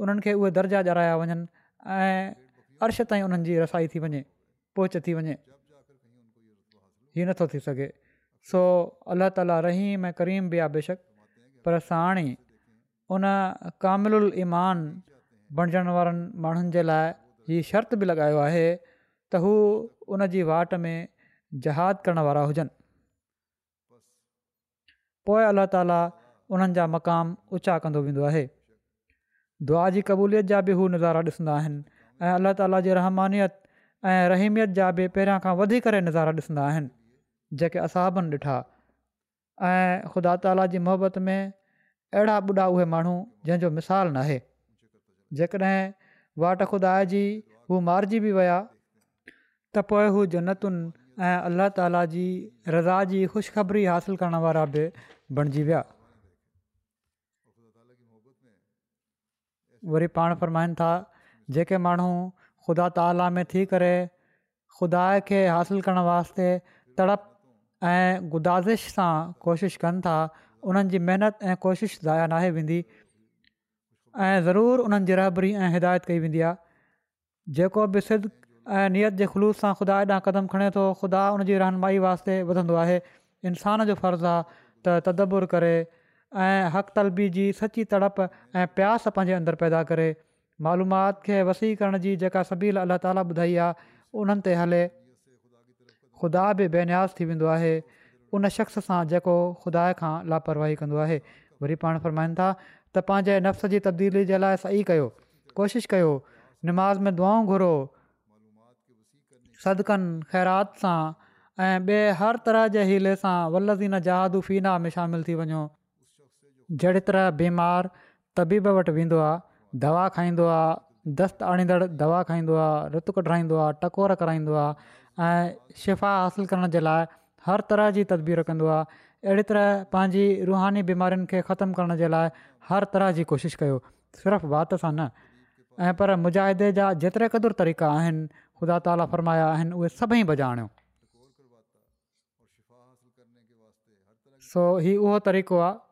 Speaker 2: उन्हनि खे उहे दर्जा ॼाराया वञनि ऐं अर्श ताईं उन्हनि रसाई थी वञे पोच थी वञे हीउ नथो थी सघे सो अलाह ताला रहीम ऐं करीम बि आहे बेशक पर साणी उन कामिलमान बणजण वारनि माण्हुनि जे लाइ ही शर्त लॻायो आहे त हू उन जी वाट में जहाद करण वारा हुजनि पोइ अल्ला ताला उन्हनि जा मक़ाम ऊचा कंदो वेंदो आहे दुआ जी क़बूलियत जा बि हू नज़ारा ॾिसंदा आहिनि ऐं अलाह ताला रहमानियत ऐं रहीमियत जा बि पहिरियां खां नज़ारा ॾिसंदा جے اصاب ڈٹھا خدا تعالیٰ کی محبت میں اڑا بڈا وہ مہن جسال نہ جی واٹ خدا کی وہ مارجی بھی ویا تو جنت انہ تعالیٰ کی رضا کی خوشخبری حاصل کرا بھی بن جا وی پان فرمائن تھا مو خالی میں تھی خدا کے حاصل کرنے واسطے تڑپ ऐं गुदाज़िश सां कोशिशि कनि था उन्हनि जी महिनत ऐं कोशिशि ज़ाया नाहे वेंदी ऐं ज़रूरु उन्हनि जी रहबरी ऐं हिदायत कई वेंदी आहे जेको बि सिद ऐं नियत जे खुलूस सां ख़ुदा हेॾां क़दम खणे थो ख़ुदा उनजी रहनुमाई वास्ते वधंदो आहे इंसान जो फ़र्ज़ु आहे त तदबुर करे ऐं हक़ तलबी जी सची तड़प ऐं प्यास पंहिंजे अंदरु पैदा करे मालूमात खे वसी करण जी जेका सबील अलाह ताला ॿुधाई आहे उन्हनि ते हले ख़ुदा बि बेनियाज़ थी वेंदो आहे उन शख़्स सां जेको ख़ुदा खां लापरवाही कंदो आहे वरी पाण फरमाईनि था त पंहिंजे नफ़्स जी तब्दीली जे लाइ सही कयो कोशिशि कयो नमाज़ में दुआऊं घुरो सदिकनि ख़ैरात सां ऐं ॿिए हर तरह जे हीले सां वल्लज़ीन जहादु फीना में शामिलु थी वञो जहिड़ी तरह बीमार तबीब वटि वेंदो आहे दवा खाईंदो आहे दस्त आणींदड़ दवा खाईंदो आहे रुतु कढाईंदो आहे टकोर कराईंदो आहे शिफ़ा हासिल करण जे लाइ हर तरह जी तदबीर कंदो आहे अहिड़ी तरह पंहिंजी रुहानी बीमारियुनि खे ख़तमु करण जे लाइ हर तरह जी कोशिशि कयो सिर्फ़ु बाति सां न ऐं पर मुजाहिदे जा जेतिरे क़दुरु तरीक़ा आहिनि ख़ुदा ताला फ़रमाया आहिनि उहे सभई बजाइणियो सो ही उहो तरीक़ो आहे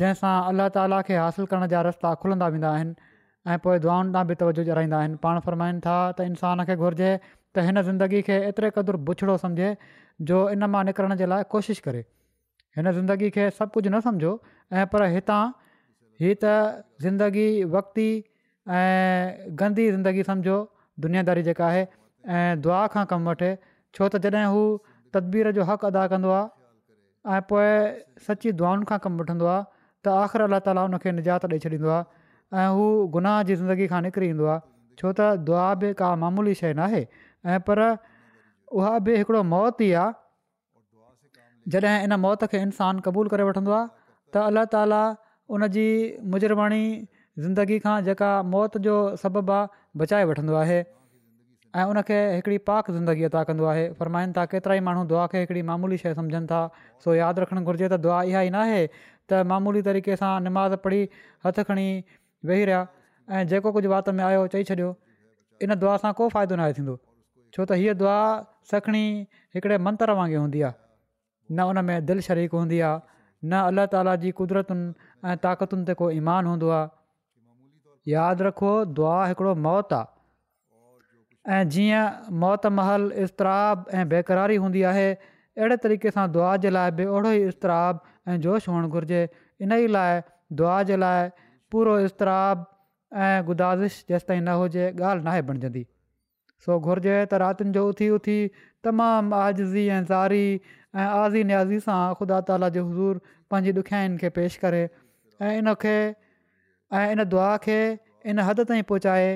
Speaker 2: जंहिंसां अलाह ताला खे हासिलु करण जा रस्ता खुलंदा वेंदा आहिनि ऐं पोइ दुआनि तां बि तवजो आहिनि पाण था त इंसान खे घुरिजे त हिन ज़िंदगी खे एतिरे क़दुरु बुछड़ो सम्झे जो इन मां निकिरण जे लाइ कोशिशि करे हिन ज़िंदगी खे सभु कुझु न सम्झो ऐं पर हितां हीअ त ज़िंदगी वक़्ती ऐं गंदी ज़िंदगी सम्झो दुनियादारी जेका आहे ऐं दुआ खां कमु वठे छो त जॾहिं हू तदबीर जो हक़ अदा कंदो आहे ऐं पोइ सची दुआनि खां कमु वठंदो आहे त आख़िर अला ताली हुन निजात ॾेई छॾींदो आहे ऐं हू गुनाह जी ज़िंदगी खां निकिरी ईंदो आहे छो त दुआ बि का मामूली शइ ऐं पर उहा बि हिकिड़ो मौत ई आहे जॾहिं इन मौत खे इंसानु क़बूलु करे वठंदो आहे त अलाह ताला उन जी मुजरवाणी ज़िंदगी खां जेका मौत जो सबबु आहे बचाए वठंदो आहे ऐं उनखे हिकिड़ी पाक ज़िंदगी अदा कंदो आहे फरमाइनि था केतिरा ई माण्हू दुआ खे हिकिड़ी मामूली शइ सम्झनि था सो यादि रखणु घुरिजे त दुआ इहा ई न त मामूली तरीक़े सां निमाज़ पढ़ी हथु खणी वेही रहिया ऐं जेको कुझु में आयो चई छॾियो इन दुआ सां को फ़ाइदो छो त हीअ दुआ सखणी हिकिड़े मंत्र वांगुरु हूंदी आहे न उन में दिलि शरीक हूंदी आहे न अलाह ताला जी क़ुदिरतुनि ऐं ताक़तुनि ते को ईमान हूंदो आहे यादि रखो दुआ हिकिड़ो मौत आहे ऐं जीअं मौत महल इस्तराब ऐं बेक़रारी हूंदी आहे अहिड़े तरीक़े सां दुआ जे लाइ बि ओड़ो ई इस्तराब ऐं जोश हुअणु घुरिजे इन ई लाइ दुआ जे लाइ पूरो इस्तराबु ऐं गुदािश जेसिताईं न हुजे ॻाल्हि नाहे बणजंदी सो घुरिजे त रातिनि जो उथी उथी तमामु आज़ज़ी ऐं ज़ारी ऐं आज़ी न्याज़ी आज़ी सां ख़ुदा ताला जो हज़ूर पंहिंजी ॾुखियाईनि खे पेश करे ऐं इनखे ऐं इन दुआ खे इन हद ताईं पहुचाए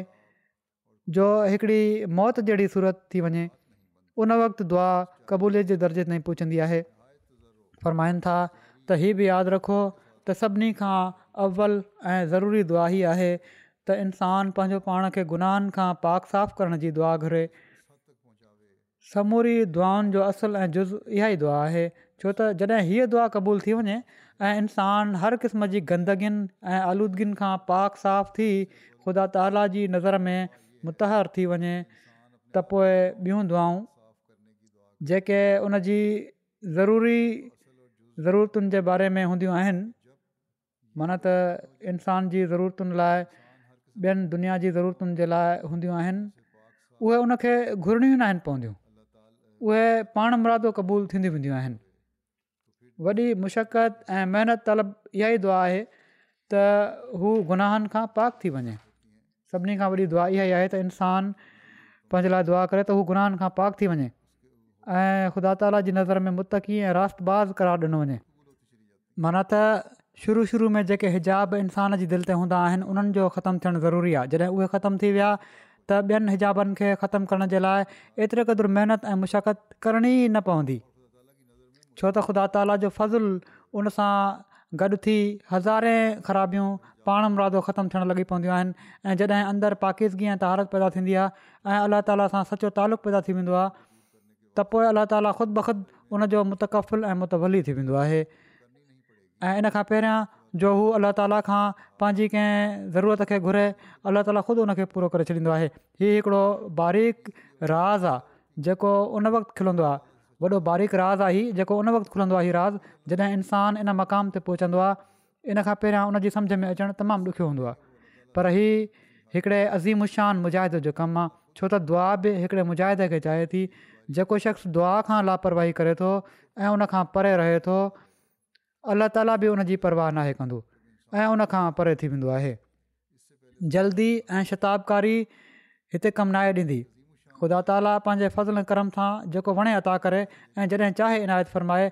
Speaker 2: जो हिकिड़ी मौत जहिड़ी सूरत थी वञे उन वक़्तु दुआ क़बूले जे दर्जे ताईं पहुचंदी आहे फ़रमाइनि था त इहो बि यादि रखो त सभिनी खां अव्वल ऐं ज़रूरी दुआ ई आहे त इंसानु पंहिंजो पाण खे गुनाहनि खां पाक साफ़ करण जी दुआ घुरे समूरी दुआनि जो असल ऐं जुज़ इहा ई दुआ आहे छो त जॾहिं हीअ दुआ क़बूलु थी वञे ऐं इंसानु हर क़िस्म जी गंदगियुनि ऐं आलूदगियुनि खां पाक साफ़ थी ख़ुदा ताला जी नज़र में मुतहर थी वञे त पोइ ॿियूं दुआऊं जेके उन जी ज़रूरी ज़रूरतुनि जे बारे में हूंदियूं आहिनि माना त इंसान जी ज़रूरतुनि लाइ ॿियनि दुनिया जी ज़रूरतुनि जे लाइ हूंदियूं आहिनि उहे उनखे घुरणियूं न आहिनि पवंदियूं उहे पाण मुरादो क़बूलु थींदी वेंदियूं आहिनि वॾी मुशक़त ऐं محنت طلب इहा ई दुआ आहे त हू गुनाहनि खां पाक थी वञे सभिनी खां वॾी दुआ इहा ई आहे त इंसान पंहिंजे लाइ दुआ करे त हू गुनाहनि खां पाक थी वञे ऐं ख़ुदा ताला जी नज़र में मुतक़ी कीअं रास्तबाज़ करार ॾिनो वञे माना त शुरू शुरू में जेके हिजाब इंसान जी दिलि ते हूंदा आहिनि उन्हनि जो ख़तमु थियणु ज़रूरी आहे जॾहिं उहे ख़तमु थी विया त ॿियनि हिजाबनि खे ख़तमु करण जे लाइ एतिरे क़दुरु महिनत ऐं मुशक़त करणी न पवंदी छो त ख़ुदा ताला जो फ़ज़ुलु उनसां गॾु थी हज़ारे ख़राबियूं पाण मुरादो ख़तमु थियण लॻियूं पवंदियूं आहिनि ऐं जॾहिं अंदरि पाकीज़गी ऐं तहारत पैदा थींदी आहे ऐं अलाह ताला सां सचो तालुक़ु पैदा थी वेंदो आहे त पोइ अलाह ताला ख़ुदि उन मुतकफ़ुल ऐं ऐं इन खां पहिरियां जो हू अलाह ताला खां पंहिंजी कंहिं ज़रूरत खे घुरे अलाह ताला ख़ुदि उनखे पूरो करे छॾींदो आहे हीउ हिकिड़ो बारीक़ राज़ आहे जेको उन वक़्तु खिलंदो आहे वॾो बारीक़ राज़ आहे हीउ जेको उन वक़्तु खुलंदो आहे हीअ राज़ जॾहिं इंसानु इन मक़ाम ते पहुचंदो आहे इन खां पहिरियां उनजी में अचणु तमामु ॾुखियो हूंदो आहे पर हीउ हिकिड़े शान मुजाहिद जो कमु आहे छो त दुआ बि हिकिड़े मुजाहिद खे चाहे थी जेको शख़्स दुआ खां लापरवाही करे थो ऐं उन परे रहे थो अलाह ताला बि उनजी परवाह नाहे कंदो ऐं उनखां परे थी वेंदो आहे जल्दी ऐं शताबकारी हिते कमु नाहे ॾींदी ख़ुदा ताला पंहिंजे फज़ल करम सां जेको वणे अता करे ऐं जॾहिं चाहे इनायत फ़रमाए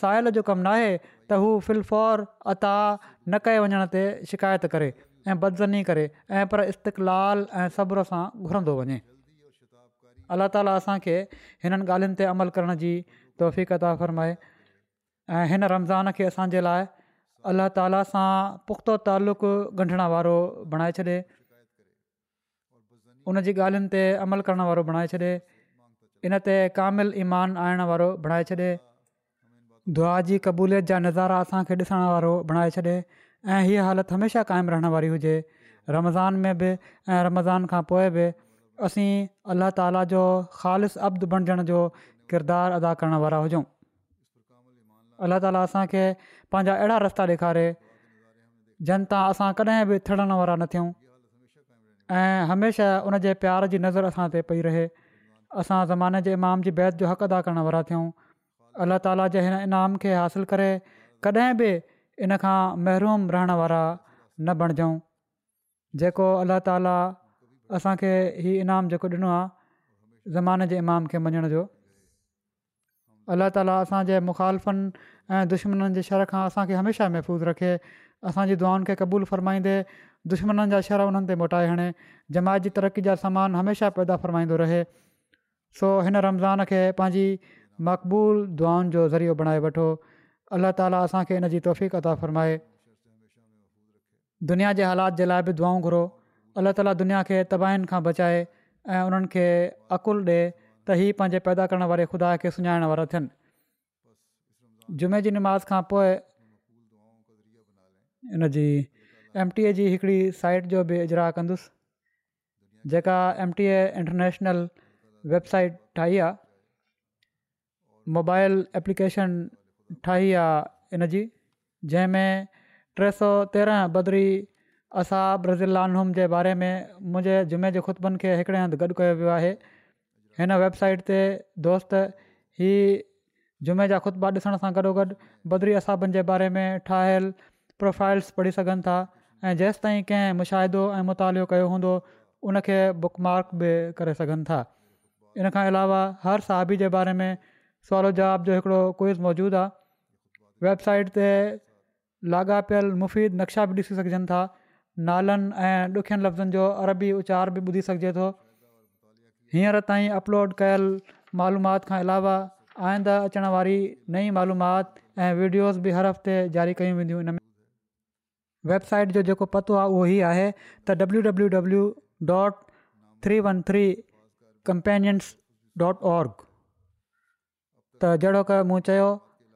Speaker 2: सायल जो कमु नाहे त हू फिलफौर अता न कए वञण ते शिकायत करे ऐं बदज़नी करे ऐं पर इस्तिकिल ऐं सब्र सां घुरंदो वञे अलाह ताला असांखे हिननि ॻाल्हियुनि ते अमल करण जी तौफ़ अदा फ़र्माए ऐं हिन रमज़ान खे असांजे लाइ अलाह ताला सां पुख़्तो तालुक़ु ॻंढण वारो बणाए छॾे उन जी ॻाल्हियुनि ते अमल करणु वारो बणाए छॾे इन ते कामिल ईमान आणणु वारो बणाए छॾे दुआ जी क़बूलियत जा नज़ारा असांखे ॾिसणु वारो बणाए छॾे ऐं हीअ हालति हमेशह क़ाइमु रहण वारी हुजे रमज़ान में बि ऐं रमज़ान खां पोइ बि असीं अलाह ताला जो ख़ालि अब्द बणजण जो किरदारु अदा करण वारा हुजऊं अलाह ताला असांखे पंहिंजा अहिड़ा रस्ता ॾेखारे जन तां असां कॾहिं बि थिड़ण वारा न थियूं ऐं हमेशह उन जे प्यार जी नज़र असां ते पई रहे असां ज़माने जे इमाम जी बैत जो हक़ अदा करणु वारा थियूं अल्ला ताला जे हिन इनाम खे हासिलु करे कॾहिं बि इनखां महरूम रहण वारा न बणिजऊं जेको अल्लाह ताला असांखे ई इनाम जेको ॾिनो आहे ज़माने जे इमाम खे मञण जो अल्लाह ताला असांजे मुखालफ़नि ऐं दुश्मननि जी शर खां असांखे हमेशह महफ़ूज़ रखे असांजी दुआउनि खे क़बूलु फ़र्माईंदे दुश्मननि जा शर हुननि ते मोटाए हणे जमायत जी तरक़ी जा सामान हमेशह पैदा फ़रमाईंदो रहे सो हिन रमज़ान खे पंहिंजी मक़बूल दुआउनि जो ज़रियो बणाए वठो अलाह ताला असांखे हिन जी तौफ़ अदा फ़रमाए दुनिया जे हालात जे लाइ बि दुआऊं घुरो अलाह ताला दुनिया खे तबाहिनि खां बचाए ऐं उन्हनि खे अक़ुलु ॾिए त ई पंहिंजे पैदा करण वारे ख़ुदा खे सुञाणण वारा थियनि जुमे जी निमाज़ खां पोइ इनजी एम टीअ जी हिकिड़ी साइट जो बि इजरा कंदुसि जेका एमटीअ इंटरनेशनल वेबसाइट ठाही आहे मोबाइल एप्लीकेशन ठाही आहे इनजी जंहिंमें टे सौ तेरहं बदरी असा ब्राज़ील जे बारे में मुंहिंजे जुमे जे ख़ुतबनि खे हिकिड़े हंधि गॾु कयो वियो हिन वेबसाइट ते दोस्त ई जुमे जा खुतबा ॾिसण सां गॾोगॾु बदरी असाबनि जे बारे में ठाहियल प्रोफाइल्स पढ़ी सघनि था ऐं जेसि ताईं कंहिं मुशाहिदो ऐं मुतालो कयो हूंदो उनखे बुक मार्क बि करे सघनि था इन खां अलावा हर साहबी जे बारे में सुवाल जवाब जो हिकिड़ो क्विज़ मौजूदु आहे वेबसाइट ते लाॻापियल मुफ़ीद नक्शा बि ॾिसी सघजनि था नालनि ऐं ॾुखियनि लफ़्ज़नि जो अरबी उचार बि ॿुधी सघिजे थो हींअर ताईं अपलोड कयल मालूमात खां अलावा आईंदा अचण वारी नई मालूमात ऐं वीडियोस बि हर हफ़्ते जारी कयूं वेंदियूं इन में वेबसाइट जो जेको पतो आहे उहो ई आहे त W W W dot three one three companions dot org त जहिड़ो क मूं चयो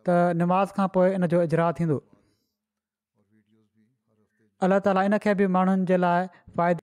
Speaker 2: त नमाज़ खां पोइ इन जो इजरा थींदो अलाह ताला इन खे बि माण्हुनि जे लाइ फ़ाइदो